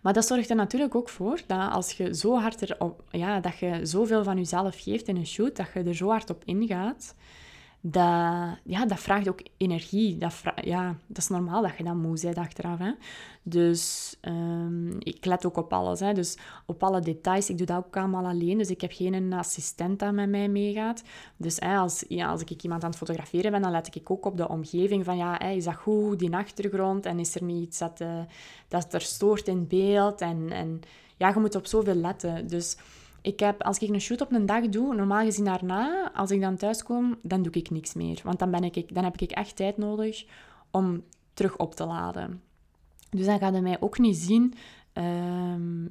Maar dat zorgt er natuurlijk ook voor dat als je zo hard erop, ja, dat je zoveel van jezelf geeft in een shoot, dat je er zo hard op ingaat, dat, ja, dat vraagt ook energie. Dat, ja, dat is normaal dat je dan moe bent achteraf. Hè? Dus um, ik let ook op alles. Hè? Dus op alle details. Ik doe dat ook allemaal alleen. Dus ik heb geen assistent dat met mij meegaat. Dus hè, als, ja, als ik iemand aan het fotograferen ben, dan let ik ook op de omgeving. Van ja, hè, is dat goed, die achtergrond? En is er niet iets dat, uh, dat er stoort in beeld? En, en ja, je moet op zoveel letten. Dus ik heb, als ik een shoot op een dag doe, normaal gezien daarna, als ik dan thuis kom, dan doe ik niks meer. Want dan, ben ik, dan heb ik echt tijd nodig om terug op te laden. Dus dan gaat hij mij ook niet zien... Um,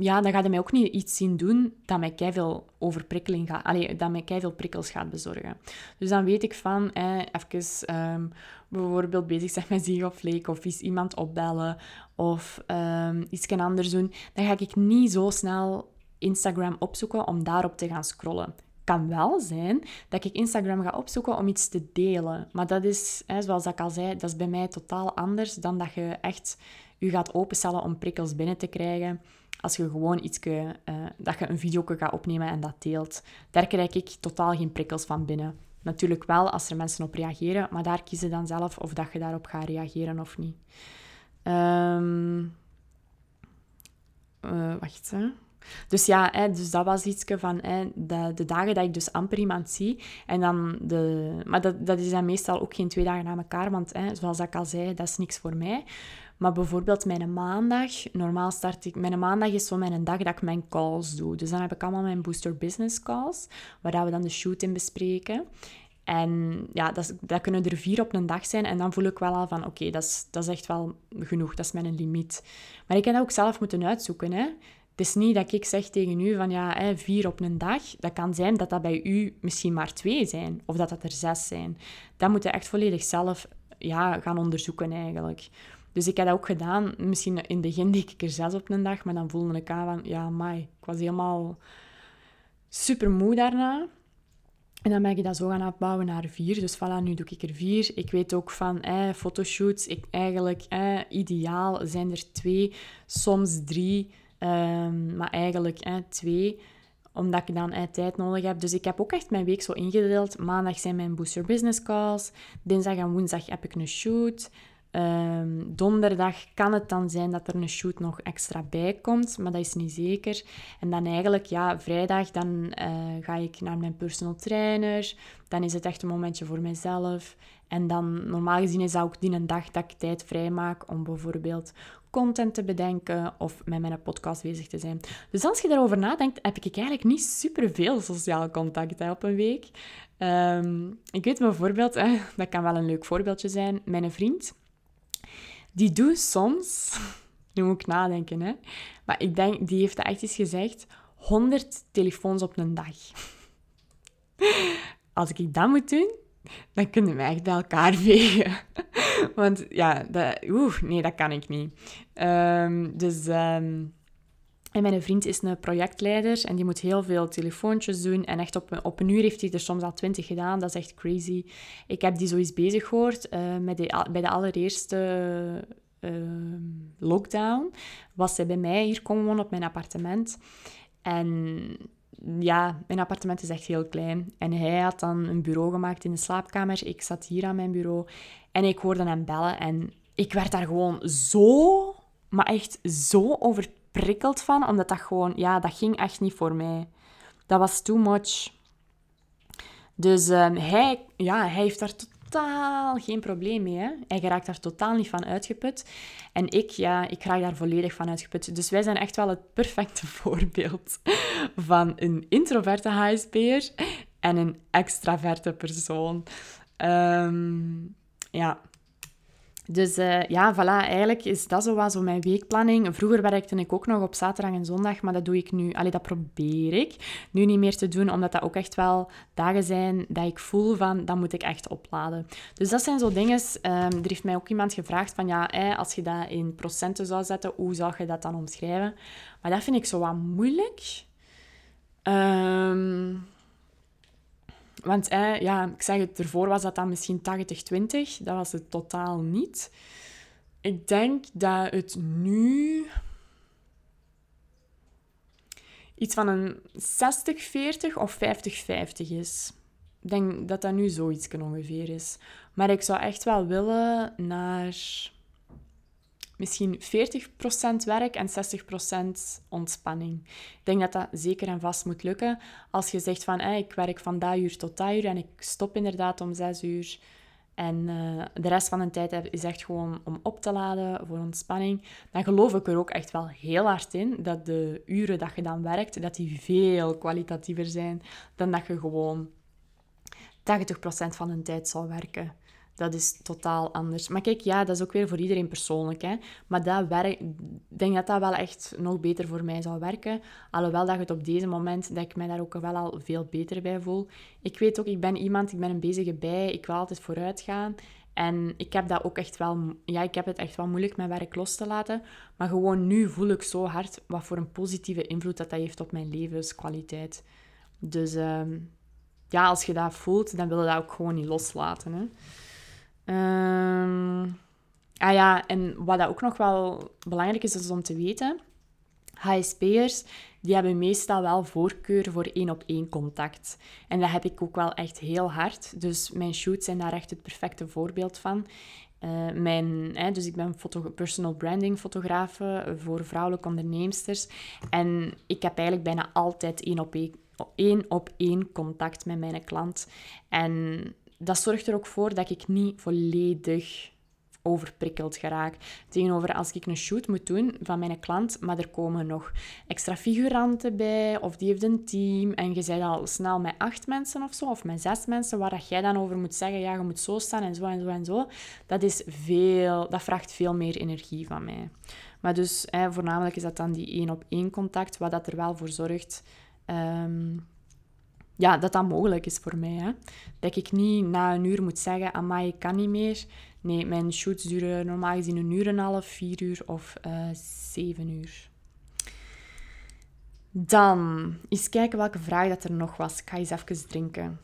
ja, dan gaat hij mij ook niet iets zien doen dat mij veel overprikkeling gaat... Allee, dat mij veel prikkels gaat bezorgen. Dus dan weet ik van, eh, even um, bijvoorbeeld bezig zijn met Zieg of eens iemand opbellen, of um, iets anders doen. Dan ga ik niet zo snel Instagram opzoeken om daarop te gaan scrollen. Kan wel zijn dat ik Instagram ga opzoeken om iets te delen. Maar dat is, hè, zoals ik al zei, dat is bij mij totaal anders dan dat je echt je gaat openstellen om prikkels binnen te krijgen. Als je gewoon iets, uh, dat je een video gaat opnemen en dat deelt. Daar krijg ik totaal geen prikkels van binnen. Natuurlijk wel als er mensen op reageren, maar daar kiezen dan zelf of dat je daarop gaat reageren of niet. Um, uh, wacht, hè. Dus ja, hè, dus dat was iets van hè, de, de, dagen dat ik dus amper iemand zie. En dan de, maar dat, dat is dan meestal ook geen twee dagen na elkaar, want hè, zoals ik al zei, dat is niks voor mij. Maar bijvoorbeeld mijn maandag, normaal start ik... Mijn maandag is zo mijn dag dat ik mijn calls doe. Dus dan heb ik allemaal mijn booster business calls, waar we dan de shoot in bespreken. En ja, dat, dat, kunnen er vier op een dag zijn. En dan voel ik wel al van, oké, dat, is, dat is echt wel genoeg. Dat is mijn limiet. Maar ik heb dat ook zelf moeten uitzoeken. Hè. Het is niet dat ik zeg tegen u van ja, hè, vier op een dag. Dat kan zijn dat dat bij u misschien maar twee zijn. Of dat dat er zes zijn. Dat moet je echt volledig zelf ja, gaan onderzoeken eigenlijk. Dus ik heb dat ook gedaan. Misschien in het begin deed ik er zes op een dag. Maar dan voelde ik aan van ja, mai. Ik was helemaal super moe daarna. En dan ben ik dat zo gaan afbouwen naar vier. Dus voilà, nu doe ik er vier. Ik weet ook van eh, fotoshoots. Ik, eigenlijk, eh, ideaal zijn er twee, soms drie. Um, maar eigenlijk twee, omdat ik dan tijd nodig heb. Dus ik heb ook echt mijn week zo ingedeeld. Maandag zijn mijn booster business calls. Dinsdag en woensdag heb ik een shoot. Um, donderdag kan het dan zijn dat er een shoot nog extra bij komt, maar dat is niet zeker. En dan eigenlijk, ja, vrijdag dan uh, ga ik naar mijn personal trainer. Dan is het echt een momentje voor mezelf. En dan, normaal gezien is dat ook die een dag dat ik tijd vrij maak om bijvoorbeeld content te bedenken of met mijn podcast bezig te zijn. Dus als je daarover nadenkt, heb ik eigenlijk niet superveel sociale contact op een week. Um, ik weet bijvoorbeeld, hè, dat kan wel een leuk voorbeeldje zijn, mijn vriend, die doet soms, nu moet ik nadenken, hè, maar ik denk, die heeft echt eens gezegd, 100 telefoons op een dag. Als ik dat moet doen, dan kunnen we echt bij elkaar vegen. Want ja, dat, oeh, nee, dat kan ik niet. Um, dus... Um, en mijn vriend is een projectleider en die moet heel veel telefoontjes doen. En echt op, op een uur heeft hij er soms al twintig gedaan. Dat is echt crazy. Ik heb die zoiets bezig gehoord uh, met bij de allereerste uh, lockdown. Was zij bij mij hier komen wonen op mijn appartement. En ja, mijn appartement is echt heel klein. En hij had dan een bureau gemaakt in de slaapkamer. Ik zat hier aan mijn bureau. En ik hoorde hem bellen. En ik werd daar gewoon zo, maar echt zo overprikkeld van. Omdat dat gewoon, ja, dat ging echt niet voor mij. Dat was too much. Dus ehm, hij, ja, hij heeft daar totaal geen probleem mee. Hè? Hij raakt daar totaal niet van uitgeput. En ik, ja, ik raak daar volledig van uitgeput. Dus wij zijn echt wel het perfecte voorbeeld van een introverte HSP'er en een extraverte persoon. Ehm, ja, dus uh, ja, voilà, eigenlijk is dat zo wat zo mijn weekplanning. Vroeger werkte ik ook nog op zaterdag en zondag, maar dat doe ik nu, allee, dat probeer ik nu niet meer te doen, omdat dat ook echt wel dagen zijn dat ik voel van, dat moet ik echt opladen. Dus dat zijn zo dingen, um, er heeft mij ook iemand gevraagd van, ja, als je dat in procenten zou zetten, hoe zou je dat dan omschrijven? Maar dat vind ik zo wat moeilijk. Um, want eh, ja, ik zeg het, ervoor was dat dan misschien 80-20. Dat was het totaal niet. Ik denk dat het nu iets van een 60-40 of 50-50 is. Ik denk dat dat nu zoiets ongeveer is. Maar ik zou echt wel willen naar misschien 40% werk en 60% ontspanning. Ik denk dat dat zeker en vast moet lukken. Als je zegt van, ik werk van dat uur tot dat uur en ik stop inderdaad om 6 uur. En uh, de rest van de tijd is echt gewoon om op te laden voor ontspanning. Dan geloof ik er ook echt wel heel hard in dat de uren dat je dan werkt, dat die veel kwalitatiever zijn dan dat je gewoon 80% van de tijd zou werken. Dat is totaal anders. Maar kijk, ja, dat is ook weer voor iedereen persoonlijk. Hè? Maar dat werk, ik denk dat dat wel echt nog beter voor mij zou werken. Alhoewel dat het op deze moment, dat ik mij daar ook wel al veel beter bij voel. Ik weet ook, ik ben iemand, ik ben een bezige bij. Ik wil altijd vooruit gaan. En ik heb dat ook echt wel... Ja, ik heb het echt wel moeilijk mijn werk los te laten. Maar gewoon nu voel ik zo hard wat voor een positieve invloed dat dat heeft op mijn levenskwaliteit. Dus ehm, ja, als je dat voelt, dan wil je dat ook gewoon niet loslaten. Hè? Um, ah ja, en wat dat ook nog wel belangrijk is, is om te weten... HSP'ers, die hebben meestal wel voorkeur voor één-op-één contact. En dat heb ik ook wel echt heel hard. Dus mijn shoots zijn daar echt het perfecte voorbeeld van. Uh, mijn, hè, dus ik ben personal branding fotograaf voor vrouwelijke onderneemsters. En ik heb eigenlijk bijna altijd één op één, één op één contact met mijn klant. En dat zorgt er ook voor dat ik niet volledig overprikkeld geraak. Tegenover als ik een shoot moet doen van mijn klant, maar er komen nog extra figuranten bij, of die heeft een team, en je bent al snel met acht mensen of zo, of met zes mensen, waar dat jij dan over moet zeggen, ja, je moet zo staan en zo en zo en zo. Dat, is veel, dat vraagt veel meer energie van mij. Maar dus, voornamelijk is dat dan die één-op-één contact, wat dat er wel voor zorgt... Ehm, ja, dat dat mogelijk is voor mij. Hè. Dat ik niet na een uur moet zeggen, amai, ik kan niet meer. Nee, mijn shoots duren normaal gezien een uur en een half, vier uur of uh, zeven uur. Dan, eens kijken welke vraag dat er nog was. Ik ga eens even drinken.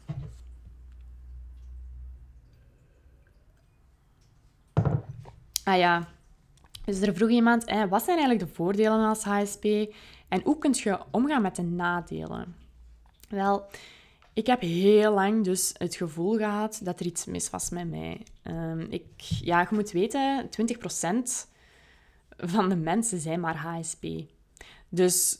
Ah ja, dus er vroeg iemand, wat zijn eigenlijk de voordelen als HSP en hoe kun je omgaan met de nadelen? Wel, ik heb heel lang dus het gevoel gehad dat er iets mis was met mij. Um, ik, ja, je moet weten, 20% van de mensen zijn maar HSP. Dus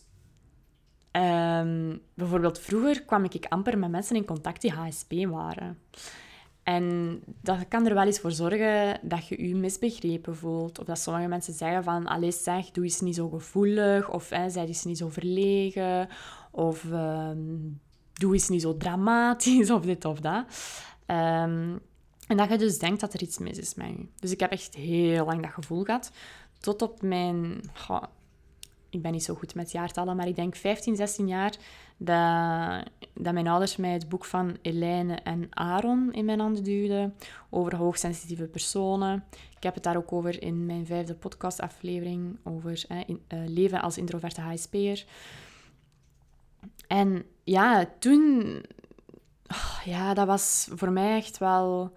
um, bijvoorbeeld vroeger kwam ik amper met mensen in contact die HSP waren. En dat kan er wel eens voor zorgen dat je je misbegrepen voelt. Of dat sommige mensen zeggen van, allee zeg, doe eens niet zo gevoelig. Of zij is niet zo verlegen. Of um, doe eens niet zo dramatisch of dit of dat. Um, en dat je dus denkt dat er iets mis is met je. Dus ik heb echt heel lang dat gevoel gehad. Tot op mijn... ik ben niet zo goed met jaartallen, maar ik denk 15, 16 jaar... Dat, dat mijn ouders mij het boek van Elaine en Aaron in mijn handen duwden. Over hoogsensitieve personen. Ik heb het daar ook over in mijn vijfde podcastaflevering. Over eh, leven als introverte HSP'er. En ja, toen... Oh, ja, dat was voor mij echt wel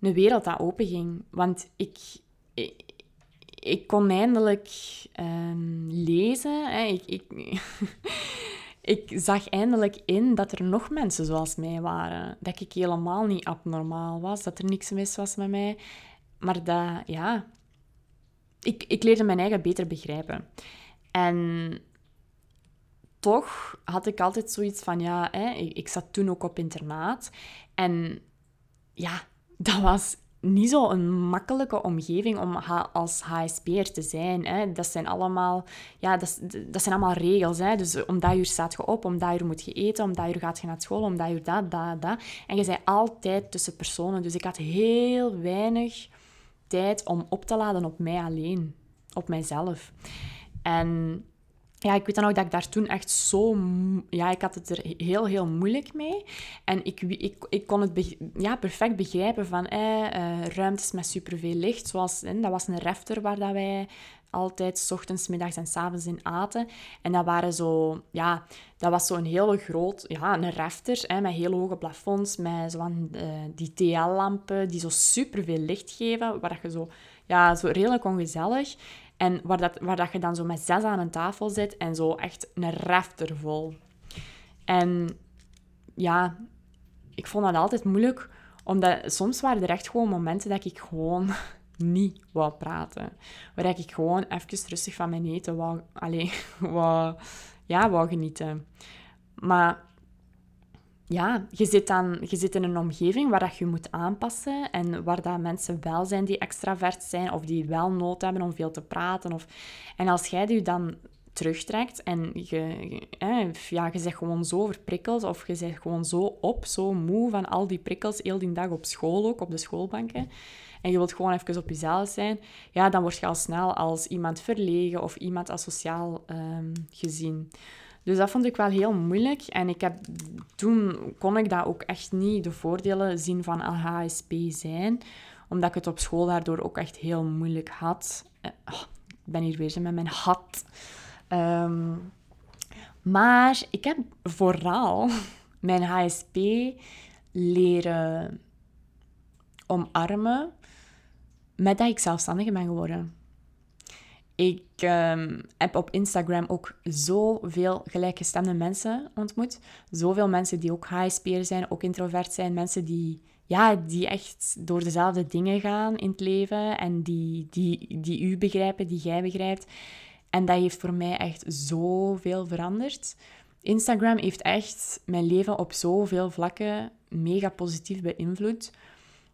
een wereld dat openging. Want ik, ik, kon eindelijk um, lezen. Hè. Ik, ik, ik zag eindelijk in dat er nog mensen zoals mij waren. Dat ik helemaal niet abnormaal was, dat er niks mis was met mij. Maar dat, ja... Ik, ik leerde mijn eigen beter begrijpen. En toch had ik altijd zoiets van, ja, hè, ik, zat toen ook op internaat. En ja, dat was niet zo een makkelijke omgeving om als HSP'er te zijn. Hè. Dat zijn allemaal, ja, dat, dat zijn allemaal regels. Hè. Dus om dat uur staat je op, om dat uur moet je eten, om dat uur gaat je naar school, om dat uur dat, dat, dat. En je bent altijd tussen personen. Dus ik had heel weinig tijd om op te laden op mij alleen, op mijzelf. En ja, ik weet dan ook dat ik daar toen echt zo... Ja, ik had het er heel, heel moeilijk mee. En ik, ik, ik kon het ja, perfect begrijpen van eh, ruimtes met superveel licht. Zoals, dat was een refter waar dat wij altijd s ochtends, middags en s avonds in aten. En dat waren zo... Ja, dat was zo'n hele groot... Ja, een refter hè, met heel hoge plafonds. Met zo van, uh, die TL-lampen die zo superveel licht geven. Waar je zo... Ja, zo redelijk ongezellig. En waar, dat, waar dat je dan zo met zes aan een tafel zit en zo echt een rafter vol. En ja, ik vond dat altijd moeilijk, omdat soms waren er echt gewoon momenten dat ik gewoon niet wou praten. Waar ik gewoon even rustig van mijn eten wou, allez, wou, ja, wou genieten. Maar ja, je zit, dan, je zit in een omgeving waar dat je moet aanpassen en waar dat mensen wel zijn die extravert zijn of die wel nood hebben om veel te praten. Of... En als jij je dan terugtrekt en je, ja, je zegt gewoon zo verprikkeld of je zegt gewoon zo op, zo moe van al die prikkels, heel die dag op school ook, op de schoolbanken, en je wilt gewoon even op jezelf zijn, ja, dan word je al snel als iemand verlegen of iemand asociaal um, gezien. Dus dat vond ik wel heel moeilijk. En ik heb, toen kon ik dat ook echt niet de voordelen zien van LHSP zijn. Omdat ik het op school daardoor ook echt heel moeilijk had. Eh, oh, ik ben hier weer met mijn had. Ehm, maar ik heb vooral mijn HSP leren omarmen met dat ik zelfstandig ben geworden. Ik ehm, heb op Instagram ook zoveel gelijkgestemde mensen ontmoet. Zoveel mensen die ook HSP'er zijn, ook introvert zijn. Mensen die, ja, die echt door dezelfde dingen gaan in het leven. En die, die, die u begrijpen, die jij begrijpt. En dat heeft voor mij echt zoveel veranderd. Instagram heeft echt mijn leven op zoveel vlakken mega positief beïnvloed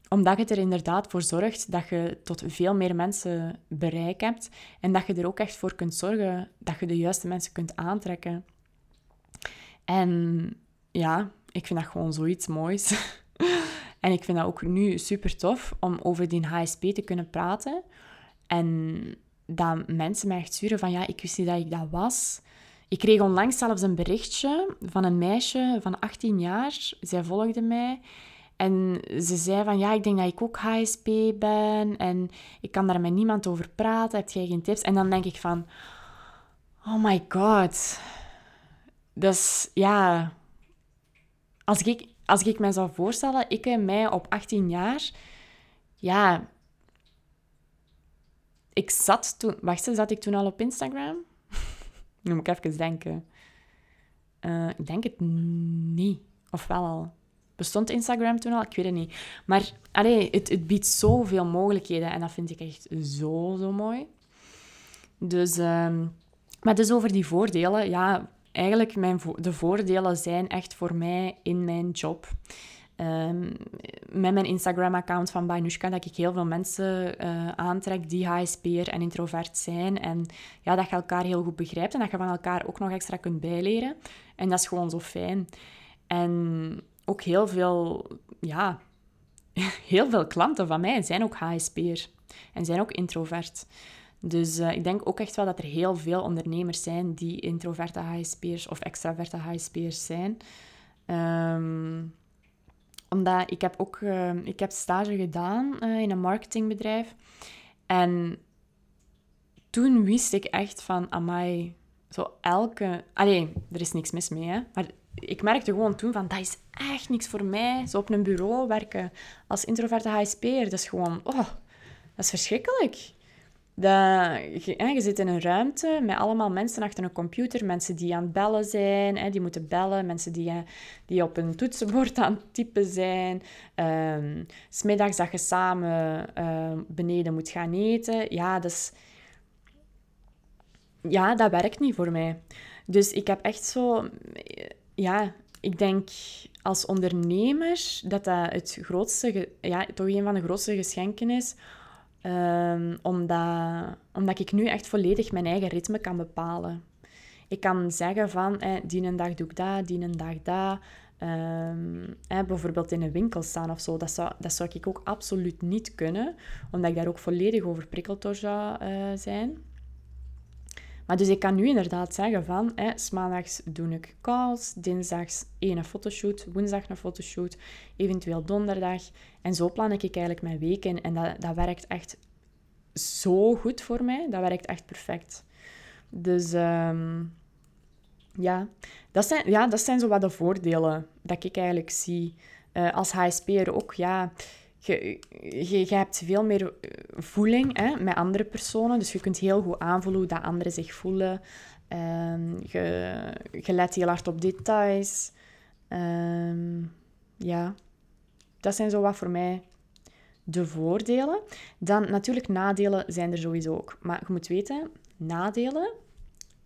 omdat het er inderdaad voor zorgt dat je tot veel meer mensen bereik hebt en dat je er ook echt voor kunt zorgen dat je de juiste mensen kunt aantrekken. En ja, ik vind dat gewoon zoiets moois. en ik vind dat ook nu super tof om over die HSP te kunnen praten. En dat mensen mij echt sturen van ja, ik wist niet dat ik dat was. Ik kreeg onlangs zelfs een berichtje van een meisje van 18 jaar. Zij volgde mij. En ze zei van, ja, ik denk dat ik ook HSP ben en ik kan daar met niemand over praten. Heb jij geen tips? En dan denk ik van, oh my god. Dus ja, als ik, als ik me zou voorstellen, ik en mij op 18 jaar, ja, ik zat toen, wacht eens, zat ik toen al op Instagram? nu moet ik even denken. Uh, ik denk het niet, of wel al. Bestond Instagram toen al? Ik weet het niet. Maar allee, het, het biedt zoveel mogelijkheden en dat vind ik echt zo, zo mooi. Dus, um, maar dus over die voordelen. Ja, eigenlijk mijn de voordelen zijn echt voor mij in mijn job. Um, met mijn Instagram-account van Bainushka, dat ik heel veel mensen uh, aantrek die HSP'er en introvert zijn. En ja, dat je elkaar heel goed begrijpt en dat je van elkaar ook nog extra kunt bijleren. En dat is gewoon zo fijn. En ook heel veel, ja, heel veel klanten van mij zijn ook HSP'er en zijn ook introvert. Dus uh, ik denk ook echt wel dat er heel veel ondernemers zijn die introverte HSP'ers of extraverte HSP'ers zijn. Um, omdat ik heb ook uh, ik heb stage gedaan uh, in een marketingbedrijf. En toen wist ik echt van, amai, zo elke... Allee, er is niks mis mee, hè. Maar ik merkte gewoon toen van, dat is echt niks voor mij. Zo op een bureau werken als introverte HSP'er, dat is gewoon, oh, dat is verschrikkelijk. Dat, je, je, zit in een ruimte met allemaal mensen achter een computer, mensen die aan het bellen zijn, hè, die moeten bellen, mensen die, die op een toetsenbord aan het typen zijn, um, smiddags dat je samen uh, beneden moet gaan eten. Ja, dus, ja, dat werkt niet voor mij. Dus ik heb echt zo... Ja, ik denk als ondernemer dat dat het grootste... Ja, toch een van de grootste geschenken is. Um, omdat, omdat ik nu echt volledig mijn eigen ritme kan bepalen. Ik kan zeggen van, eh, die een dag doe ik dat, die een dag dat. Um, bijvoorbeeld in een winkel staan of zo, dat zou, dat zou ik ook absoluut niet kunnen, omdat ik daar ook volledig overprikkeld door zou uh, zijn. Maar dus ik kan nu inderdaad zeggen van, hè, maandags doe ik calls, dinsdags één fotoshoot, woensdag een fotoshoot, eventueel donderdag. En zo plan ik eigenlijk mijn week in. En dat, dat werkt echt zo goed voor mij. Dat werkt echt perfect. Dus um, ja, dat zijn, ja, dat zijn zo wat de voordelen dat ik eigenlijk zie. Uh, als HSP'er ook, ja, je, je, hebt veel meer eh, voeling hè, met andere personen. Dus je kunt heel goed aanvoelen hoe dat anderen zich voelen. Um, je, let heel hard op details. Um, ja, dat zijn zo wat voor mij de voordelen. Dan natuurlijk nadelen zijn er sowieso ook. Maar je moet weten, nadelen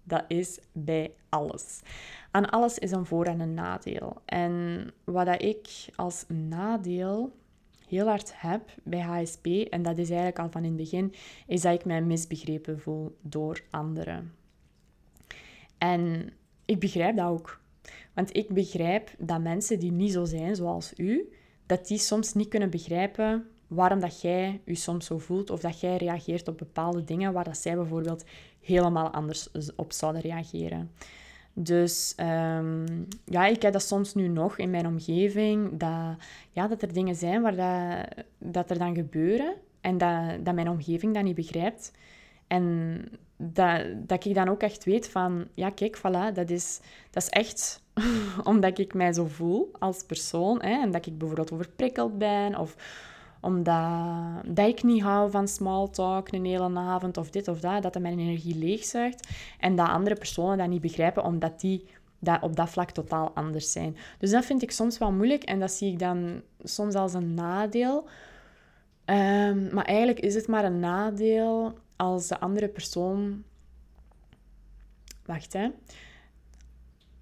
dat is bij alles. Aan alles is een voor- en een nadeel. En wat dat ik als nadeel heel hard heb bij HSP, en dat is eigenlijk al van in het begin, is dat ik mij misbegrepen voel door anderen. En ik begrijp dat ook. Want ik begrijp dat mensen die niet zo zijn zoals u, dat die soms niet kunnen begrijpen waarom dat jij je soms zo voelt of dat jij reageert op bepaalde dingen waar dat zij bijvoorbeeld helemaal anders op zouden reageren. Dus um, ja, ik heb dat soms nu nog in mijn omgeving, dat, ja, dat er dingen zijn waar dat, dat er dan gebeuren en dat, dat mijn omgeving dat niet begrijpt. En dat, dat ik dan ook echt weet van, ja kijk, voilà, dat is, dat is echt omdat ik mij zo voel als persoon. Hè, en dat ik bijvoorbeeld overprikkeld ben of omdat dat ik niet hou van small talk een hele avond of dit of dat, dat het mijn energie leegzuigt. En dat andere personen dat niet begrijpen, omdat die dat op dat vlak totaal anders zijn. Dus dat vind ik soms wel moeilijk en dat zie ik dan soms als een nadeel. Um, maar eigenlijk is het maar een nadeel als de andere persoon. Wacht hè.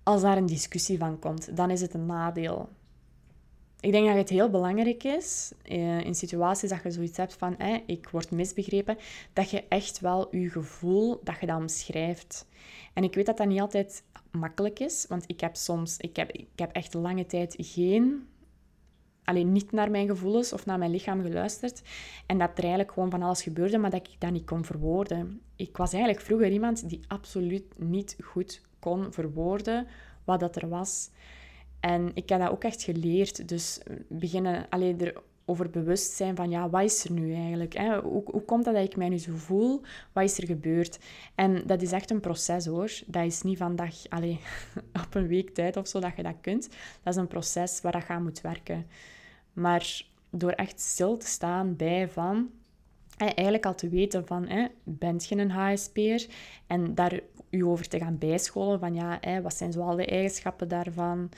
Als daar een discussie van komt, dan is het een nadeel. Ik denk dat het heel belangrijk is, eh, in situaties dat je zoiets hebt van ik word misbegrepen, dat je echt wel je gevoel, dat je dat omschrijft. En ik weet dat dat niet altijd makkelijk is, want ik heb soms, ik heb, ik heb echt lange tijd geen, alleen niet naar mijn gevoelens of naar mijn lichaam geluisterd. En dat er eigenlijk gewoon van alles gebeurde, maar dat ik dat niet kon verwoorden. Ik was eigenlijk vroeger iemand die absoluut niet goed kon verwoorden wat dat er was. En ik heb dat ook echt geleerd. Dus beginnen alleen erover bewust zijn van, ja, wat is er nu eigenlijk? Hè? Hoe, hoe komt dat dat ik mij nu zo voel? Wat is er gebeurd? En dat is echt een proces, hoor. Dat is niet vandaag, allee, op een week tijd of zo, dat je dat kunt. Dat is een proces waar je aan moet werken. Maar door echt stil te staan bij van... Eigenlijk al te weten van, hè, bent je een HSP'er? En daar je over te gaan bijscholen van, ja, hè, wat zijn zoal de eigenschappen daarvan?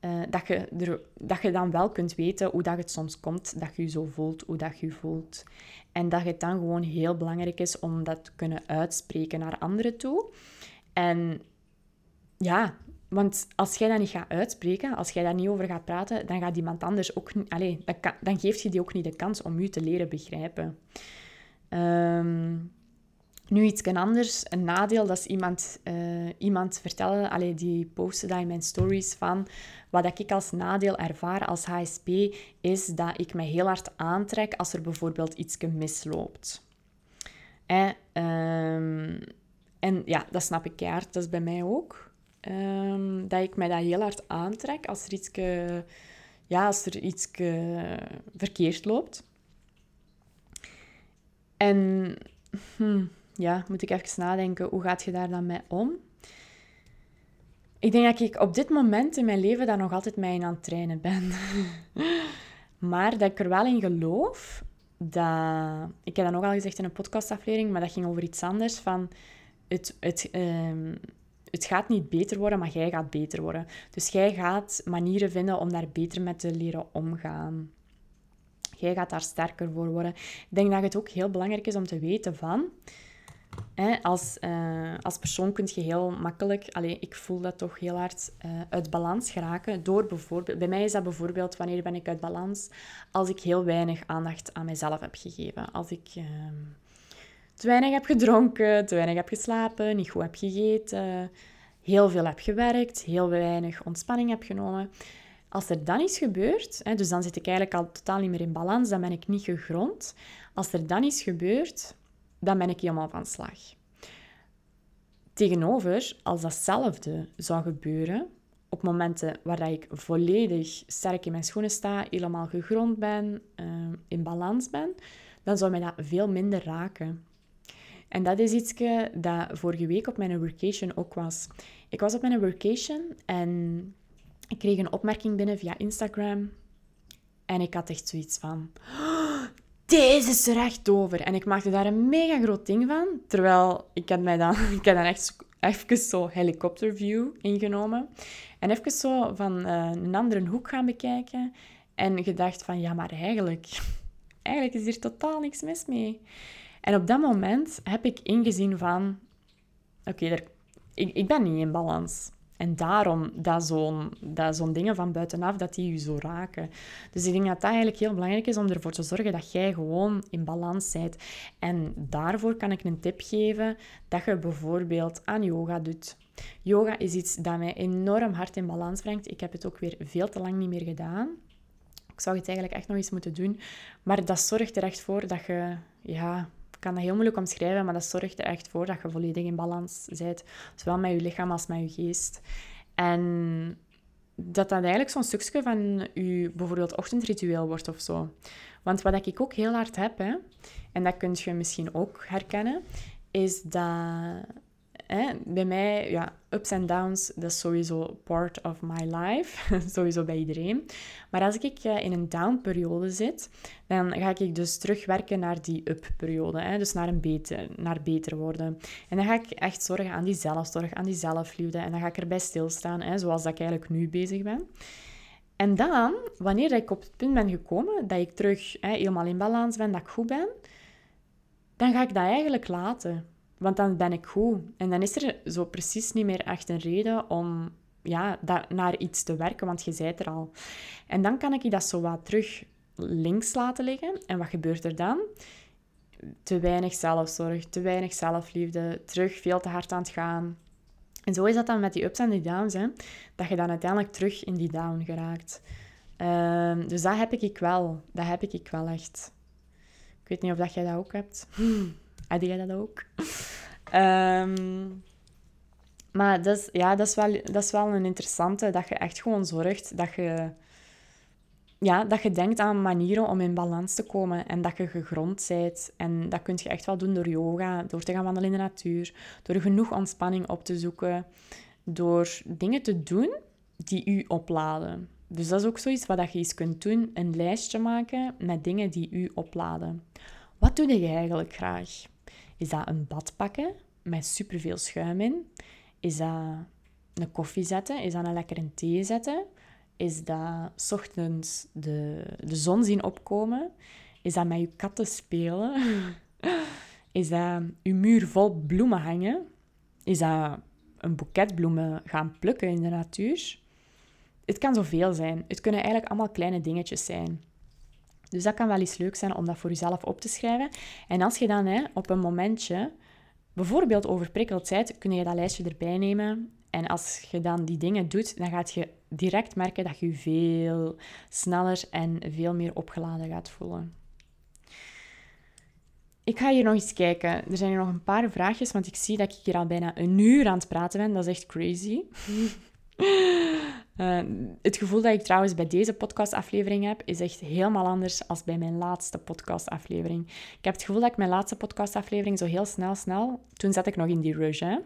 Uh, dat, je dat je dan wel kunt weten hoe dat het soms komt, dat je je zo voelt, hoe dat je je voelt. En dat het dan gewoon heel belangrijk is om dat te kunnen uitspreken naar anderen toe. En ja, want als jij dat niet gaat uitspreken, als jij daar niet over gaat praten, dan gaat iemand anders ook niet... Dan, dan geeft je die ook niet de kans om je te leren begrijpen. Um, nu iets anders, een nadeel, dat is iemand, uh, iemand vertellen, allee, die postte dat in mijn stories van, wat ik als nadeel ervaar als HSP, is dat ik me heel hard aantrek als er bijvoorbeeld iets misloopt. En, um, en ja, dat snap ik keihard, dat is bij mij ook. Um, dat ik mij dat heel hard aantrek als er iets, ja, als er iets verkeerd loopt. En... Hm, ja, moet ik even nadenken, hoe gaat je daar dan mee om? Ik denk dat ik op dit moment in mijn leven daar nog altijd mee aan het trainen ben. maar dat ik er wel in geloof dat... Ik heb dat nog al gezegd in een podcastaflevering, maar dat ging over iets anders. Van het, het, um, het gaat niet beter worden, maar jij gaat beter worden. Dus jij gaat manieren vinden om daar beter mee te leren omgaan. Jij gaat daar sterker voor worden. Ik denk dat het ook heel belangrijk is om te weten van als, uh, als persoon kun je heel makkelijk, allee, ik voel dat toch heel hard, uh, uit balans geraken. Door bijvoorbeeld, bij mij is dat bijvoorbeeld wanneer ben ik uit balans? Als ik heel weinig aandacht aan mezelf heb gegeven. Als ik uh, te weinig heb gedronken, te weinig heb geslapen, niet goed heb gegeten, heel veel heb gewerkt, heel weinig ontspanning heb genomen. Als er dan iets gebeurt, hè, dus dan zit ik eigenlijk al totaal niet meer in balans, dan ben ik niet gegrond. Als er dan iets gebeurt, dan ben ik helemaal van slag. Tegenover, als datzelfde zou gebeuren, op momenten waar ik volledig sterk in mijn schoenen sta, helemaal gegrond ben, uh, in balans ben, dan zou mij dat veel minder raken. En dat is iets dat vorige week op mijn workation ook was. Ik was op mijn workation en ik kreeg een opmerking binnen via Instagram. En ik had echt zoiets van... deze is er echt over. En ik maakte daar een mega groot ding van. Terwijl ik had, mij dan, ik had dan echt even zo helikopterview ingenomen. En even zo van uh, een andere hoek gaan bekijken. En gedacht van, ja, maar eigenlijk... Eigenlijk is hier totaal niks mis mee. En op dat moment heb ik ingezien van... Oké, ik, ik ben niet in balans. En daarom dat zo'n zo'n dingen van buitenaf, dat die je zo raken. Dus ik denk dat dat eigenlijk heel belangrijk is om ervoor te zorgen dat jij gewoon in balans bent. En daarvoor kan ik een tip geven dat je bijvoorbeeld aan yoga doet. Yoga is iets dat mij enorm hard in balans brengt. Ik heb het ook weer veel te lang niet meer gedaan. Ik zou het eigenlijk echt nog eens moeten doen. Maar dat zorgt er echt voor dat je ja, kan dat heel moeilijk omschrijven, maar dat zorgt er echt voor dat je volledig in balans bent. Zowel met je lichaam als met je geest. En dat dat eigenlijk zo'n stukje van je bijvoorbeeld ochtendritueel wordt of zo. Want wat ik ook heel hard heb, hè, en dat kun je misschien ook herkennen, is dat bij mij, ja, ups en downs, dat is sowieso part of my life. sowieso bij iedereen. Maar als ik uh, in een down-periode zit, dan ga ik dus terugwerken naar die up-periode. Dus naar, een beter, naar beter worden. En dan ga ik echt zorgen aan die zelfzorg, aan die zelfliefde. En dan ga ik erbij stilstaan, hè, zoals dat ik eigenlijk nu bezig ben. En dan, wanneer ik op het punt ben gekomen dat ik terug hè, helemaal in balans ben, dat ik goed ben, dan ga ik dat eigenlijk laten. Want dan ben ik goed. En dan is er zo precies niet meer echt een reden om ja, naar iets te werken, want je zei er al. En dan kan ik dat zo wat terug links laten liggen. En wat gebeurt er dan? Te weinig zelfzorg, te weinig zelfliefde, terug veel te hard aan het gaan. En zo is dat dan met die ups en die downs, hè, dat je dan uiteindelijk terug in die down geraakt. Um, dus dat heb ik wel. Dat heb ik wel echt. Ik weet niet of dat jij dat ook hebt. Had jij dat ook? Ehm, maar dat is, ja, dat, is wel, dat is wel een interessante, dat je echt gewoon zorgt dat je, ja, dat je denkt aan manieren om in balans te komen en dat je gegrond bent. En dat kun je echt wel doen door yoga, door te gaan wandelen in de natuur, door genoeg ontspanning op te zoeken, door dingen te doen die u opladen. Dus dat is ook zoiets wat je eens kunt doen, een lijstje maken met dingen die u opladen. Wat doe je eigenlijk graag? Is dat een bad pakken met superveel schuim in? Is dat een koffie zetten? Is dat een lekkere thee zetten? Is dat s ochtends de, de zon zien opkomen? Is dat met je katten spelen? Is dat je muur vol bloemen hangen? Is dat een boeket bloemen gaan plukken in de natuur? Het kan zoveel zijn. Het kunnen eigenlijk allemaal kleine dingetjes zijn. Dus dat kan wel eens leuk zijn om dat voor jezelf op te schrijven. En als je dan hè, op een momentje bijvoorbeeld overprikkeld bent, kun je dat lijstje erbij nemen. En als je dan die dingen doet, dan gaat je direct merken dat je je veel sneller en veel meer opgeladen gaat voelen. Ik ga hier nog eens kijken. Er zijn hier nog een paar vraagjes, want ik zie dat ik hier al bijna een uur aan het praten ben. Dat is echt crazy. Uh, het gevoel dat ik trouwens bij deze podcastaflevering heb, is echt helemaal anders dan bij mijn laatste podcastaflevering. Ik heb het gevoel dat ik mijn laatste podcastaflevering zo heel snel, snel... Toen zat ik nog in die rush, hè.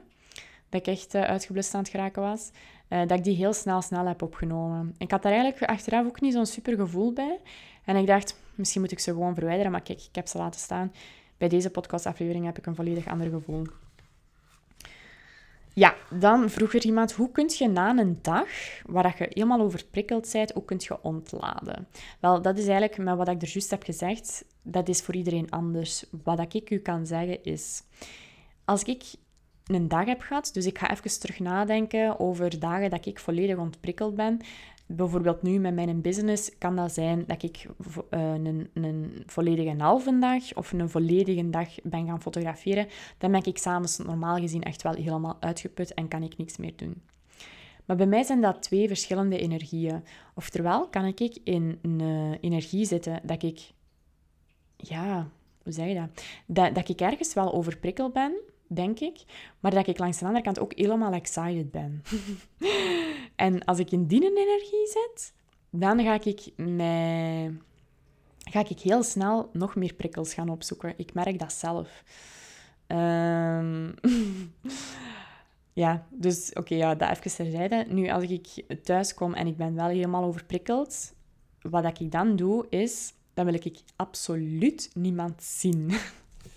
Dat ik echt uh, uitgeblust aan het geraken was. Uh, dat ik die heel snel, snel heb opgenomen. Ik had daar eigenlijk achteraf ook niet zo'n super gevoel bij. En ik dacht, misschien moet ik ze gewoon verwijderen. Maar kijk, ik heb ze laten staan. Bij deze podcastaflevering heb ik een volledig ander gevoel. Ja, dan vroeg er iemand, hoe kun je na een dag, waar je helemaal overprikkeld bent, hoe kun je ontladen? Wel, dat is eigenlijk met wat ik er juist heb gezegd, dat is voor iedereen anders. Wat ik u kan zeggen is, als ik een dag heb gehad, dus ik ga even terug nadenken over dagen dat ik volledig ontprikkeld ben. Bijvoorbeeld nu met mijn business kan dat zijn dat ik uh, een, een volledige halve dag of een volledige dag ben gaan fotograferen. Dan ben ik s'avonds normaal gezien echt wel helemaal uitgeput en kan ik niks meer doen. Maar bij mij zijn dat twee verschillende energieën. Oftewel kan ik in een energie zitten dat ik, ja, hoe zeg je dat? Dat, dat ik ergens wel overprikkeld ben, denk ik, maar dat ik langs de andere kant ook helemaal excited ben. en als ik in die energie zit, dan ga ik, mij, ga ik heel snel nog meer prikkels gaan opzoeken. Ik merk dat zelf. Um, ja, dus oké, ja, dat even terzijde. Nu, als ik thuis kom en ik ben wel helemaal overprikkeld, wat ik dan doe, is... Dan wil ik absoluut niemand zien.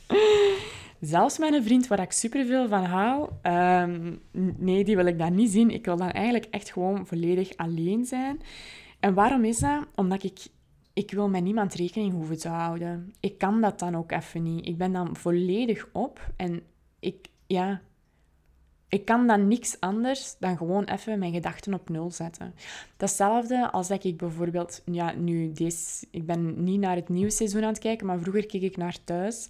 Zelfs mijn vriend, waar ik superveel van hou, um, nee, die wil ik dan niet zien. Ik wil dan eigenlijk echt gewoon volledig alleen zijn. En waarom is dat? Omdat ik, ik wil met niemand rekening hoeven te houden. Ik kan dat dan ook even niet. Ik ben dan volledig op en ik, ja, ik kan dan niks anders dan gewoon even mijn gedachten op nul zetten. Datzelfde als dat ik bijvoorbeeld, ja, nu deze, ik ben niet naar het nieuwe seizoen aan het kijken, maar vroeger keek ik naar thuis.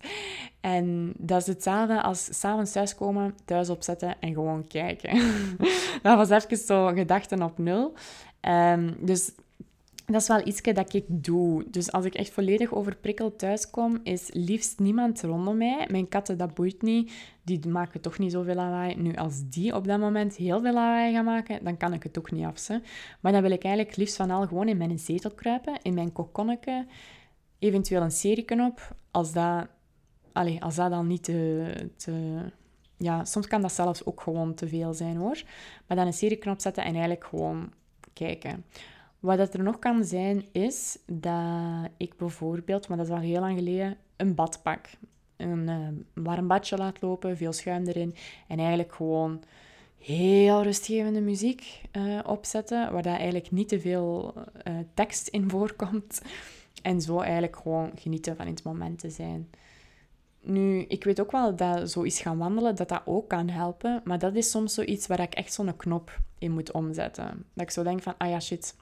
En dat is hetzelfde als s'avonds thuiskomen, thuis opzetten en gewoon kijken. dat was even zo gedachten op nul. Um, dus dat is wel iets dat ik doe. Dus als ik echt volledig overprikkeld thuiskom, is liefst niemand rondom mij. Mijn katten, dat boeit niet. Die maken toch niet zoveel lawaai. Nu, als die op dat moment heel veel lawaai gaan maken, dan kan ik het ook niet afzetten. Maar dan wil ik eigenlijk liefst van al gewoon in mijn zetel kruipen, in mijn kokonnetje, eventueel een serie. Als dat, allez, als dat dan niet te, te... Ja, soms kan dat zelfs ook gewoon te veel zijn, hoor. Maar dan een serieknop zetten en eigenlijk gewoon kijken. Wat dat er nog kan zijn, is dat ik bijvoorbeeld, maar dat is al heel lang geleden, een bad pak. Een uh, warm badje laat lopen, veel schuim erin. En eigenlijk gewoon heel rustgevende muziek uh, opzetten, waar dat eigenlijk niet te veel uh, tekst in voorkomt. En zo eigenlijk gewoon genieten van in het moment te zijn. Nu, ik weet ook wel dat zoiets gaan wandelen, dat dat ook kan helpen. Maar dat is soms zoiets waar ik echt zo'n knop in moet omzetten. Dat ik zo denk van, ah ja, shit,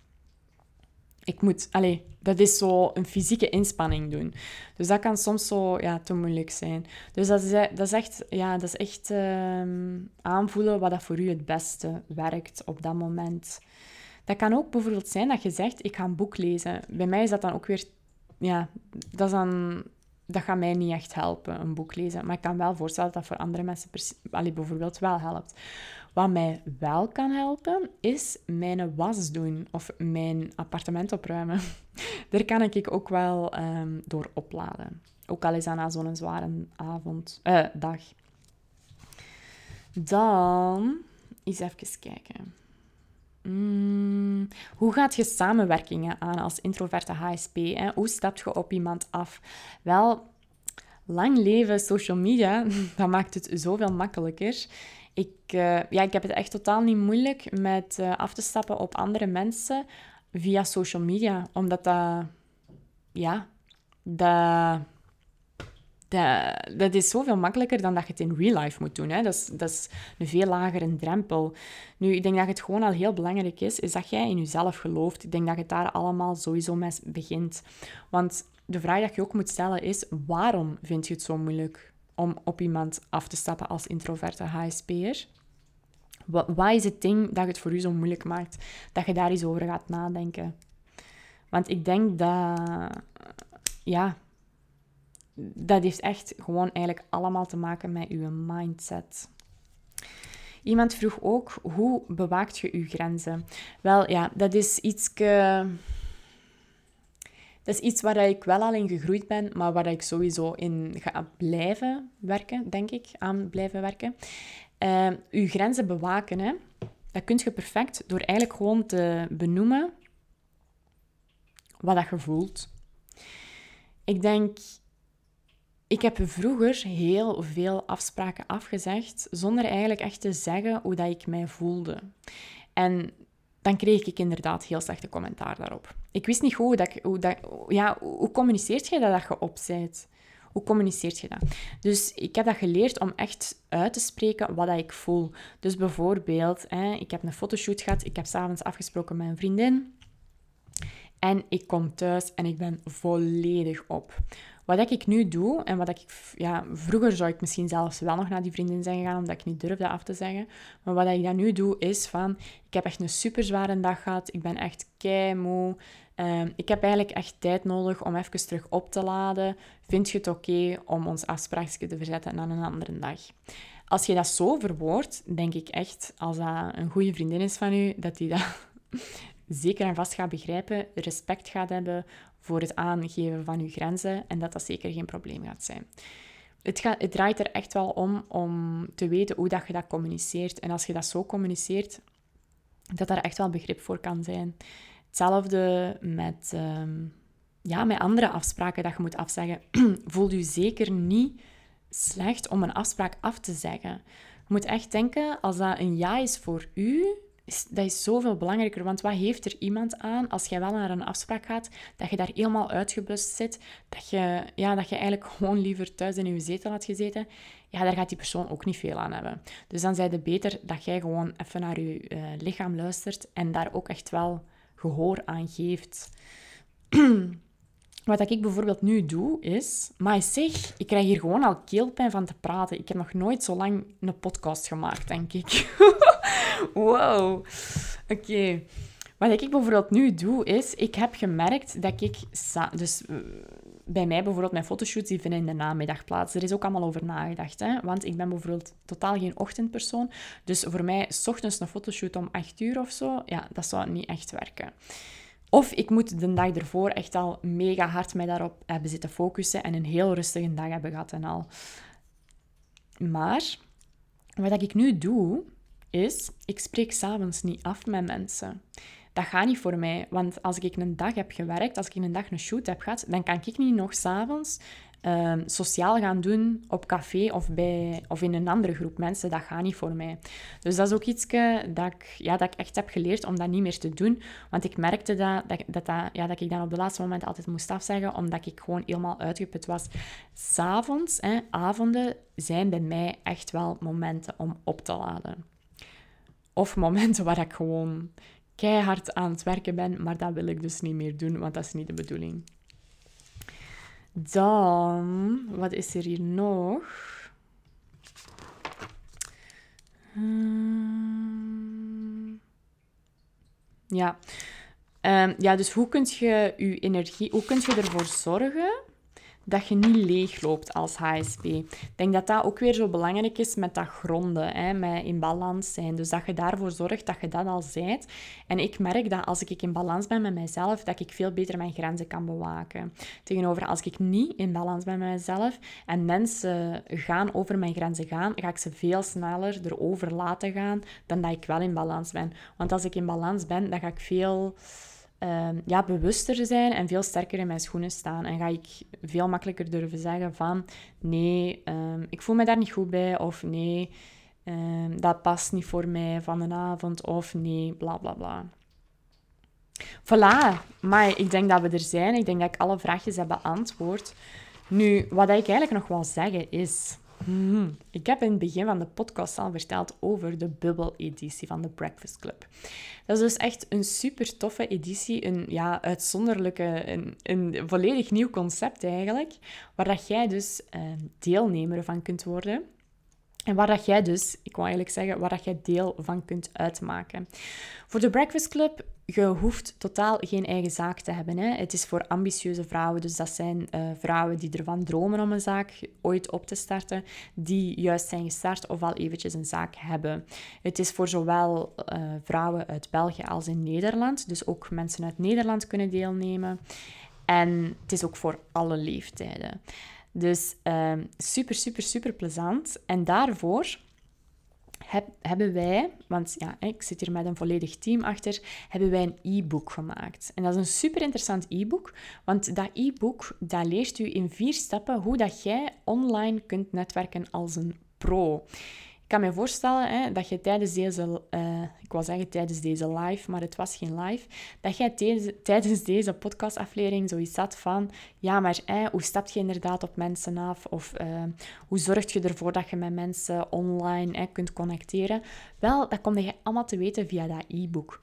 ik moet, allee, dat is zo een fysieke inspanning doen. Dus dat kan soms zo ja, te moeilijk zijn. Dus dat is, dat is echt, ja, dat is echt ehm, aanvoelen wat dat voor u het beste werkt op dat moment. Dat kan ook bijvoorbeeld zijn dat je zegt, ik ga een boek lezen. Bij mij is dat dan ook weer, ja, dat, dan, dat gaat mij niet echt helpen, een boek lezen. Maar ik kan wel voorstellen dat dat voor andere mensen allee, bijvoorbeeld wel helpt. Wat mij wel kan helpen, is mijn was doen of mijn appartement opruimen. Daar kan ik ook wel um, door opladen. Ook al is dat na zo'n zware avond, uh, dag. Dan eens even kijken. Mm, hoe gaat je samenwerkingen aan als introverte HSP? Hè? Hoe stap je op iemand af? Wel, lang leven social media, dat maakt het zoveel makkelijker. Ik, uh, ja, ik heb het echt totaal niet moeilijk met uh, af te stappen op andere mensen via social media. Omdat dat... Ja, dat... Dat, dat is zoveel makkelijker dan dat je het in real life moet doen. Hè. Dat, is, dat is een veel lagere drempel. Nu, ik denk dat het gewoon al heel belangrijk is, is dat jij in jezelf gelooft. Ik denk dat het daar allemaal sowieso mee begint. Want de vraag dat je ook moet stellen is, waarom vind je het zo moeilijk? Om op iemand af te stappen als introverte HSP'er? Wat, wat is het ding dat het voor u zo moeilijk maakt? Dat je daar eens over gaat nadenken. Want ik denk dat... Ja, dat heeft echt gewoon eigenlijk allemaal te maken met uw mindset. Iemand vroeg ook, hoe bewaakt je uw grenzen? Wel, ja, dat is iets dat is iets waar ik wel al in gegroeid ben, maar waar ik sowieso in ga blijven werken, denk ik, aan blijven werken. Uh, uw grenzen bewaken, hè, dat kun je perfect door eigenlijk gewoon te benoemen wat dat je voelt. Ik denk, ik heb vroeger heel veel afspraken afgezegd zonder eigenlijk echt te zeggen hoe dat ik mij voelde. En dan kreeg ik inderdaad heel slechte commentaar daarop. Ik wist niet hoe dat, dat ja, hoe communiceert jij dat, dat je opzet? Hoe communiceert je dat? Dus ik heb dat geleerd om echt uit te spreken wat ik voel. Dus bijvoorbeeld, hè, ik heb een fotoshoot gehad, ik heb s'avonds afgesproken met een vriendin. En ik kom thuis en ik ben volledig op. Wat ik nu doe, en wat ik... Ja, vroeger zou ik misschien zelfs wel nog naar die vriendin zijn gegaan, omdat ik niet durfde af te zeggen. Maar wat ik dan nu doe, is van... Ik heb echt een super zware dag gehad. Ik ben echt kei moe. Ehm, ik heb eigenlijk echt tijd nodig om even terug op te laden. Vind je het oké om ons afspraakje te verzetten naar een andere dag? Als je dat zo verwoordt, denk ik echt, als dat een goede vriendin is van u, dat die dat zeker en vast gaat begrijpen, respect gaat hebben voor het aangeven van uw grenzen en dat dat zeker geen probleem gaat zijn. Het, gaat, het draait er echt wel om om te weten hoe dat je dat communiceert. En als je dat zo communiceert, dat daar echt wel begrip voor kan zijn. Hetzelfde met, ehm, ja, met andere afspraken dat je moet afzeggen. Voel je zeker niet slecht om een afspraak af te zeggen. Je moet echt denken, als dat een ja is voor u, is, dat is zoveel belangrijker. Want wat heeft er iemand aan als jij wel naar een afspraak gaat, dat je daar helemaal uitgeblust zit, dat je, ja, dat je eigenlijk gewoon liever thuis in je zetel had gezeten, ja, daar gaat die persoon ook niet veel aan hebben. Dus dan zei het beter dat jij gewoon even naar je uh, lichaam luistert en daar ook echt wel gehoor aan geeft. Wat ik bijvoorbeeld nu doe, is... Maar zeg, ik krijg hier gewoon al keelpijn van te praten. Ik heb nog nooit zo lang een podcast gemaakt, denk ik. wow. Oké. Wat ik bijvoorbeeld nu doe, is... Ik heb gemerkt dat ik... Dus eh, bij mij bijvoorbeeld, mijn fotoshoots die vinden in de namiddag plaats. Er is ook allemaal over nagedacht. Hè? Want ik ben bijvoorbeeld totaal geen ochtendpersoon. Dus voor mij, s ochtends een fotoshoot om 8 uur of zo, ja, dat zou niet echt werken. Of ik moet de dag ervoor echt al mega hard mij daarop hebben zitten focussen en een heel rustige dag hebben gehad en al. Maar wat ik nu doe, is ik spreek s'avonds niet af met mensen. Dat gaat niet voor mij, want als ik een dag heb gewerkt, als ik een dag een shoot heb gehad, dan kan ik niet nog s'avonds uh, sociaal gaan doen op café of, bij, of in een andere groep mensen. Dat gaat niet voor mij. Dus dat is ook iets dat ik, ja, dat ik echt heb geleerd om dat niet meer te doen. Want ik merkte dat, dat, dat, ja, dat ik dan op de laatste moment altijd moest afzeggen, omdat ik gewoon helemaal uitgeput was. S'avonds, avonden, zijn bij mij echt wel momenten om op te laden. Of momenten waar ik gewoon keihard aan het werken ben, maar dat wil ik dus niet meer doen, want dat is niet de bedoeling. Dan, wat is er hier nog? Hmm. Ja. Um, ja, dus hoe kun je je energie, hoe kun je ervoor zorgen dat je niet leegloopt als HSP. Ik denk dat dat ook weer zo belangrijk is met dat gronden, hè, met in balans zijn. Dus dat je daarvoor zorgt dat je dat al zijt. En ik merk dat als ik in balans ben met mezelf, dat ik veel beter mijn grenzen kan bewaken. Tegenover als ik niet in balans ben met mezelf en mensen gaan over mijn grenzen gaan, ga ik ze veel sneller erover laten gaan dan dat ik wel in balans ben. Want als ik in balans ben, dan ga ik veel Ehm, ja, bewuster zijn en veel sterker in mijn schoenen staan. En ga ik veel makkelijker durven zeggen van nee, um, ik voel me daar niet goed bij of nee, um, dat past niet voor mij van een avond of nee, bla bla bla. Voilà, maar ik denk dat we er zijn. Ik denk dat ik alle vraagjes heb beantwoord. Nu, wat ik eigenlijk nog wil zeggen is... Hmm, ik heb in het begin van de podcast al verteld over de bubbel-editie van de Breakfast Club. Dat is dus echt een super toffe editie, een ja, uitzonderlijke, een, een volledig nieuw concept eigenlijk, waar dat jij dus uh, deelnemer van kunt worden. En waar dat jij dus, ik wil eigenlijk zeggen, waar dat jij deel van kunt uitmaken. Voor de Breakfast Club, je hoeft totaal geen eigen zaak te hebben. Hè. Het is voor ambitieuze vrouwen, dus dat zijn uh, vrouwen die ervan dromen om een zaak ooit op te starten, die juist zijn gestart of al eventjes een zaak hebben. Het is voor zowel uh, vrouwen uit België als in Nederland, dus ook mensen uit Nederland kunnen deelnemen. En het is ook voor alle leeftijden. Dus um, super, super, super plezant. En daarvoor heb, hebben wij, want ja, ik zit hier met een volledig team achter, hebben wij een e-book gemaakt. En dat is een super interessant e-book, want dat e-book dat leert u in vier stappen hoe dat jij online kunt netwerken als een pro. Kan me voorstellen hè, dat je tijdens deze, uh, ik wil zeggen tijdens deze live, maar het was geen live, dat jij tijdens deze podcastaflevering zoiets had van, ja, maar hoe stap je inderdaad op mensen af? Of uh, hoe zorg je ervoor dat je met mensen online kunt connecteren? Wel, dat kom je allemaal te weten via dat e-book.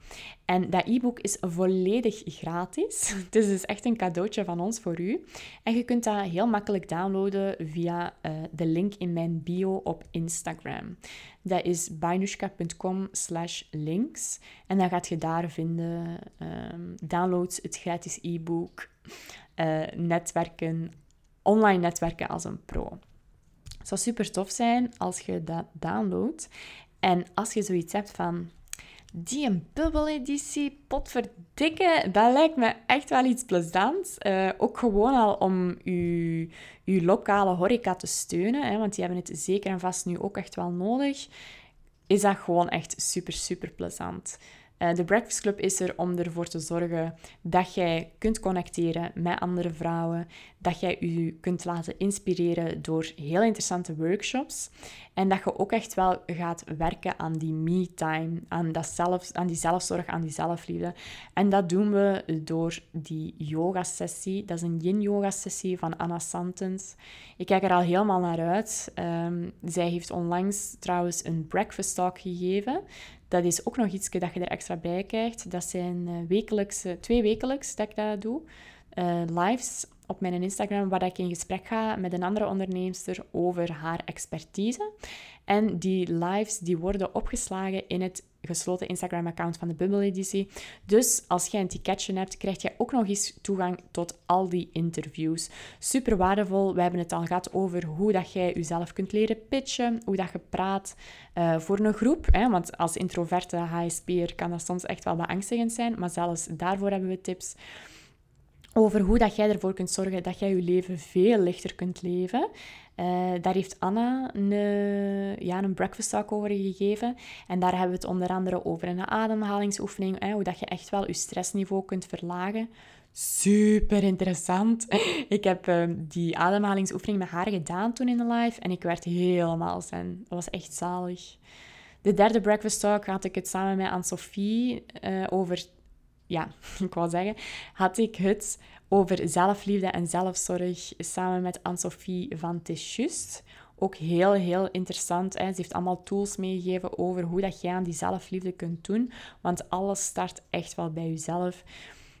En dat e-book is volledig gratis. Het is dus echt een cadeautje van ons voor u. En je kunt dat heel makkelijk downloaden via uh, de link in mijn bio op Instagram. Dat is bainushka.com slash links. En dan gaat je daar vinden um, het gratis e-book, uh, netwerken, online netwerken als een pro. Het zou super tof zijn als je dat downloadt. En als je zoiets hebt van, die een bubbeleditie, potverdikke, dat lijkt me echt wel iets plezants. Uh, ook gewoon al om je, je lokale horeca te steunen, hè, want die hebben het zeker en vast nu ook echt wel nodig. Is dat gewoon echt super, super plezant. Uh, de Breakfast Club is er om ervoor te zorgen dat jij kunt connecteren met andere vrouwen, dat jij je kunt laten inspireren door heel interessante workshops en dat je ook echt wel gaat werken aan die me-time, aan, dat aan die zelfzorg, aan die zelfliefde. En dat doen we door die yoga-sessie. Dat is een yin-yoga-sessie van Anna Santens. Ik kijk er al helemaal naar uit. Um, zij heeft onlangs trouwens een breakfast talk gegeven. Dat is ook nog iets dat je er extra bij krijgt. Dat zijn uh, wekelijks, twee wekelijks dat ik dat doe. Uh, lives op mijn Instagram, waar ik in gesprek ga met een andere onderneemster over haar expertise. En die lives die worden opgeslagen in het gesloten Instagram-account van de Bubble Editie. Dus als jij een ticketje hebt, krijg je ook nog eens toegang tot al die interviews. Super waardevol. We hebben het al gehad over hoe dat jij jezelf kunt leren pitchen, hoe dat je praat uh, voor een groep. Hè? Want als introverte HSP'er kan dat soms echt wel beangstigend zijn, maar zelfs daarvoor hebben we tips over hoe dat jij ervoor kunt zorgen dat jij je leven veel lichter kunt leven. Uh, daar heeft Anna een, ja, een breakfast talk over gegeven. En daar hebben we het onder andere over een ademhalingsoefening. Hè, hoe dat je echt wel je stressniveau kunt verlagen. Super interessant. Ik heb uh, die ademhalingsoefening met haar gedaan toen in de live. En ik werd helemaal zen. Dat was echt zalig. De derde breakfast talk had ik het samen met Anne-Sophie uh, over ja, ik wou zeggen, had ik het over zelfliefde en zelfzorg samen met Anne-Sophie van Tischust. Ook heel, heel interessant. Ze heeft allemaal tools meegegeven over hoe dat jij aan die zelfliefde kunt doen. Want alles start echt wel bij jezelf.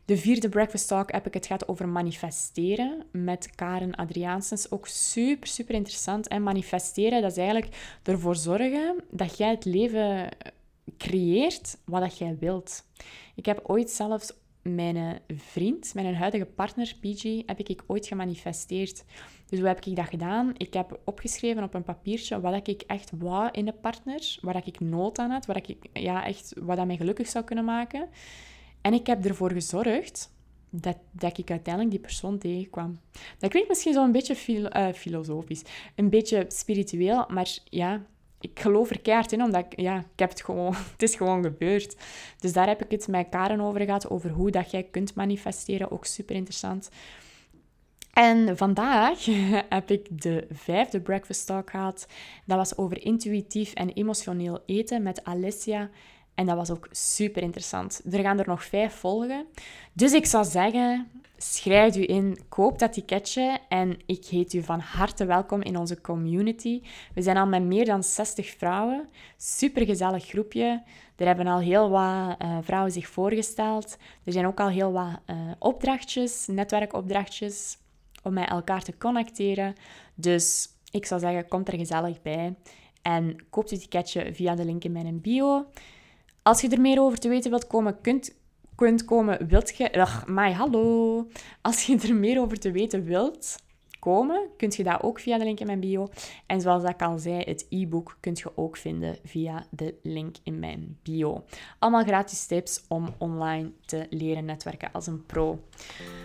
De vierde Breakfast Talk heb ik het gaat over manifesteren met Karen Adriaansens. Ook super, super interessant. En manifesteren, dat is eigenlijk ervoor zorgen dat jij het leven creëert wat dat jij wilt. Ik heb ooit zelfs mijn vriend, mijn huidige partner, PG, heb ik ooit gemanifesteerd. Dus hoe heb ik dat gedaan? Ik heb opgeschreven op een papiertje wat ik echt wou in een partner, waar ik nood aan had, waar ik, ja, echt, wat dat mij gelukkig zou kunnen maken. En ik heb ervoor gezorgd dat, dat ik uiteindelijk die persoon tegenkwam. Dat klinkt misschien zo een beetje uh, filosofisch, een beetje spiritueel, maar ja, ik geloof er keihard in, omdat ik, ja, ik heb het gewoon, het is gewoon gebeurd. Dus daar heb ik het met Karen over gehad, over hoe dat jij kunt manifesteren. Ook super interessant. En vandaag heb ik de vijfde breakfast talk gehad. Dat was over intuïtief en emotioneel eten met Alessia. En dat was ook super interessant. Er gaan er nog vijf volgen. Dus ik zou zeggen, schrijf u in, koop dat ticketje en ik heet u van harte welkom in onze community. We zijn al met meer dan 60 vrouwen. Super gezellig groepje. Er hebben al heel wat uh, vrouwen zich voorgesteld. Er zijn ook al heel wat uh, opdrachtjes, netwerkopdrachtjes, om met elkaar te connecteren. Dus ik zou zeggen, kom er gezellig bij. En koop het ticketje via de link in mijn bio. Als je er meer over te weten wilt komen, kunt kunt komen, wilt je... Ach, my, hallo. Als je er meer over te weten wilt komen, kunt je dat ook via de link in mijn bio. En zoals ik al zei, het e-book kunt je ook vinden via de link in mijn bio. Allemaal gratis tips om online te leren netwerken als een pro.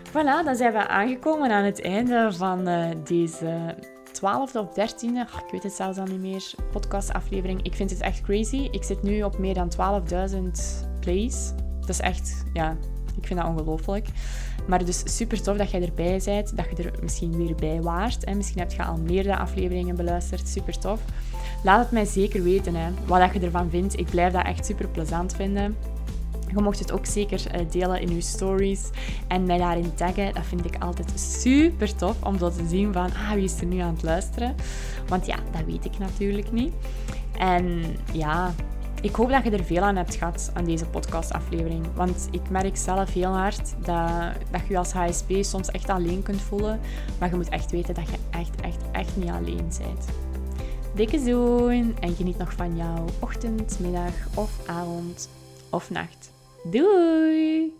Voilà, dan zijn we aangekomen aan het einde van uh, deze 12e of 13e, ik weet het zelfs al niet meer, podcastaflevering. Ik vind het echt crazy. Ik zit nu op meer dan 12.000 plays. Dat is echt, ja, ik vind dat ongelooflijk. Maar dus super tof dat jij erbij bent, dat je er misschien weer bij waart. En misschien heb je al meerdere afleveringen beluisterd, super tof. Laat het mij zeker weten, hè, wat je ervan vindt. Ik blijf dat echt super plezant vinden. Je mocht het ook zeker eh, delen in je stories en mij daarin taggen. Dat vind ik altijd super tof om zo te zien van, ah, wie is er nu aan het luisteren? Want ja, dat weet ik natuurlijk niet. En ja, ik hoop dat je er veel aan hebt gehad aan deze podcastaflevering. Want ik merk zelf heel hard dat, dat je je als HSP soms echt alleen kunt voelen. Maar je moet echt weten dat je echt, echt, echt niet alleen bent. Dikke zoen en geniet nog van jouw ochtend, middag of avond of nacht. Doei!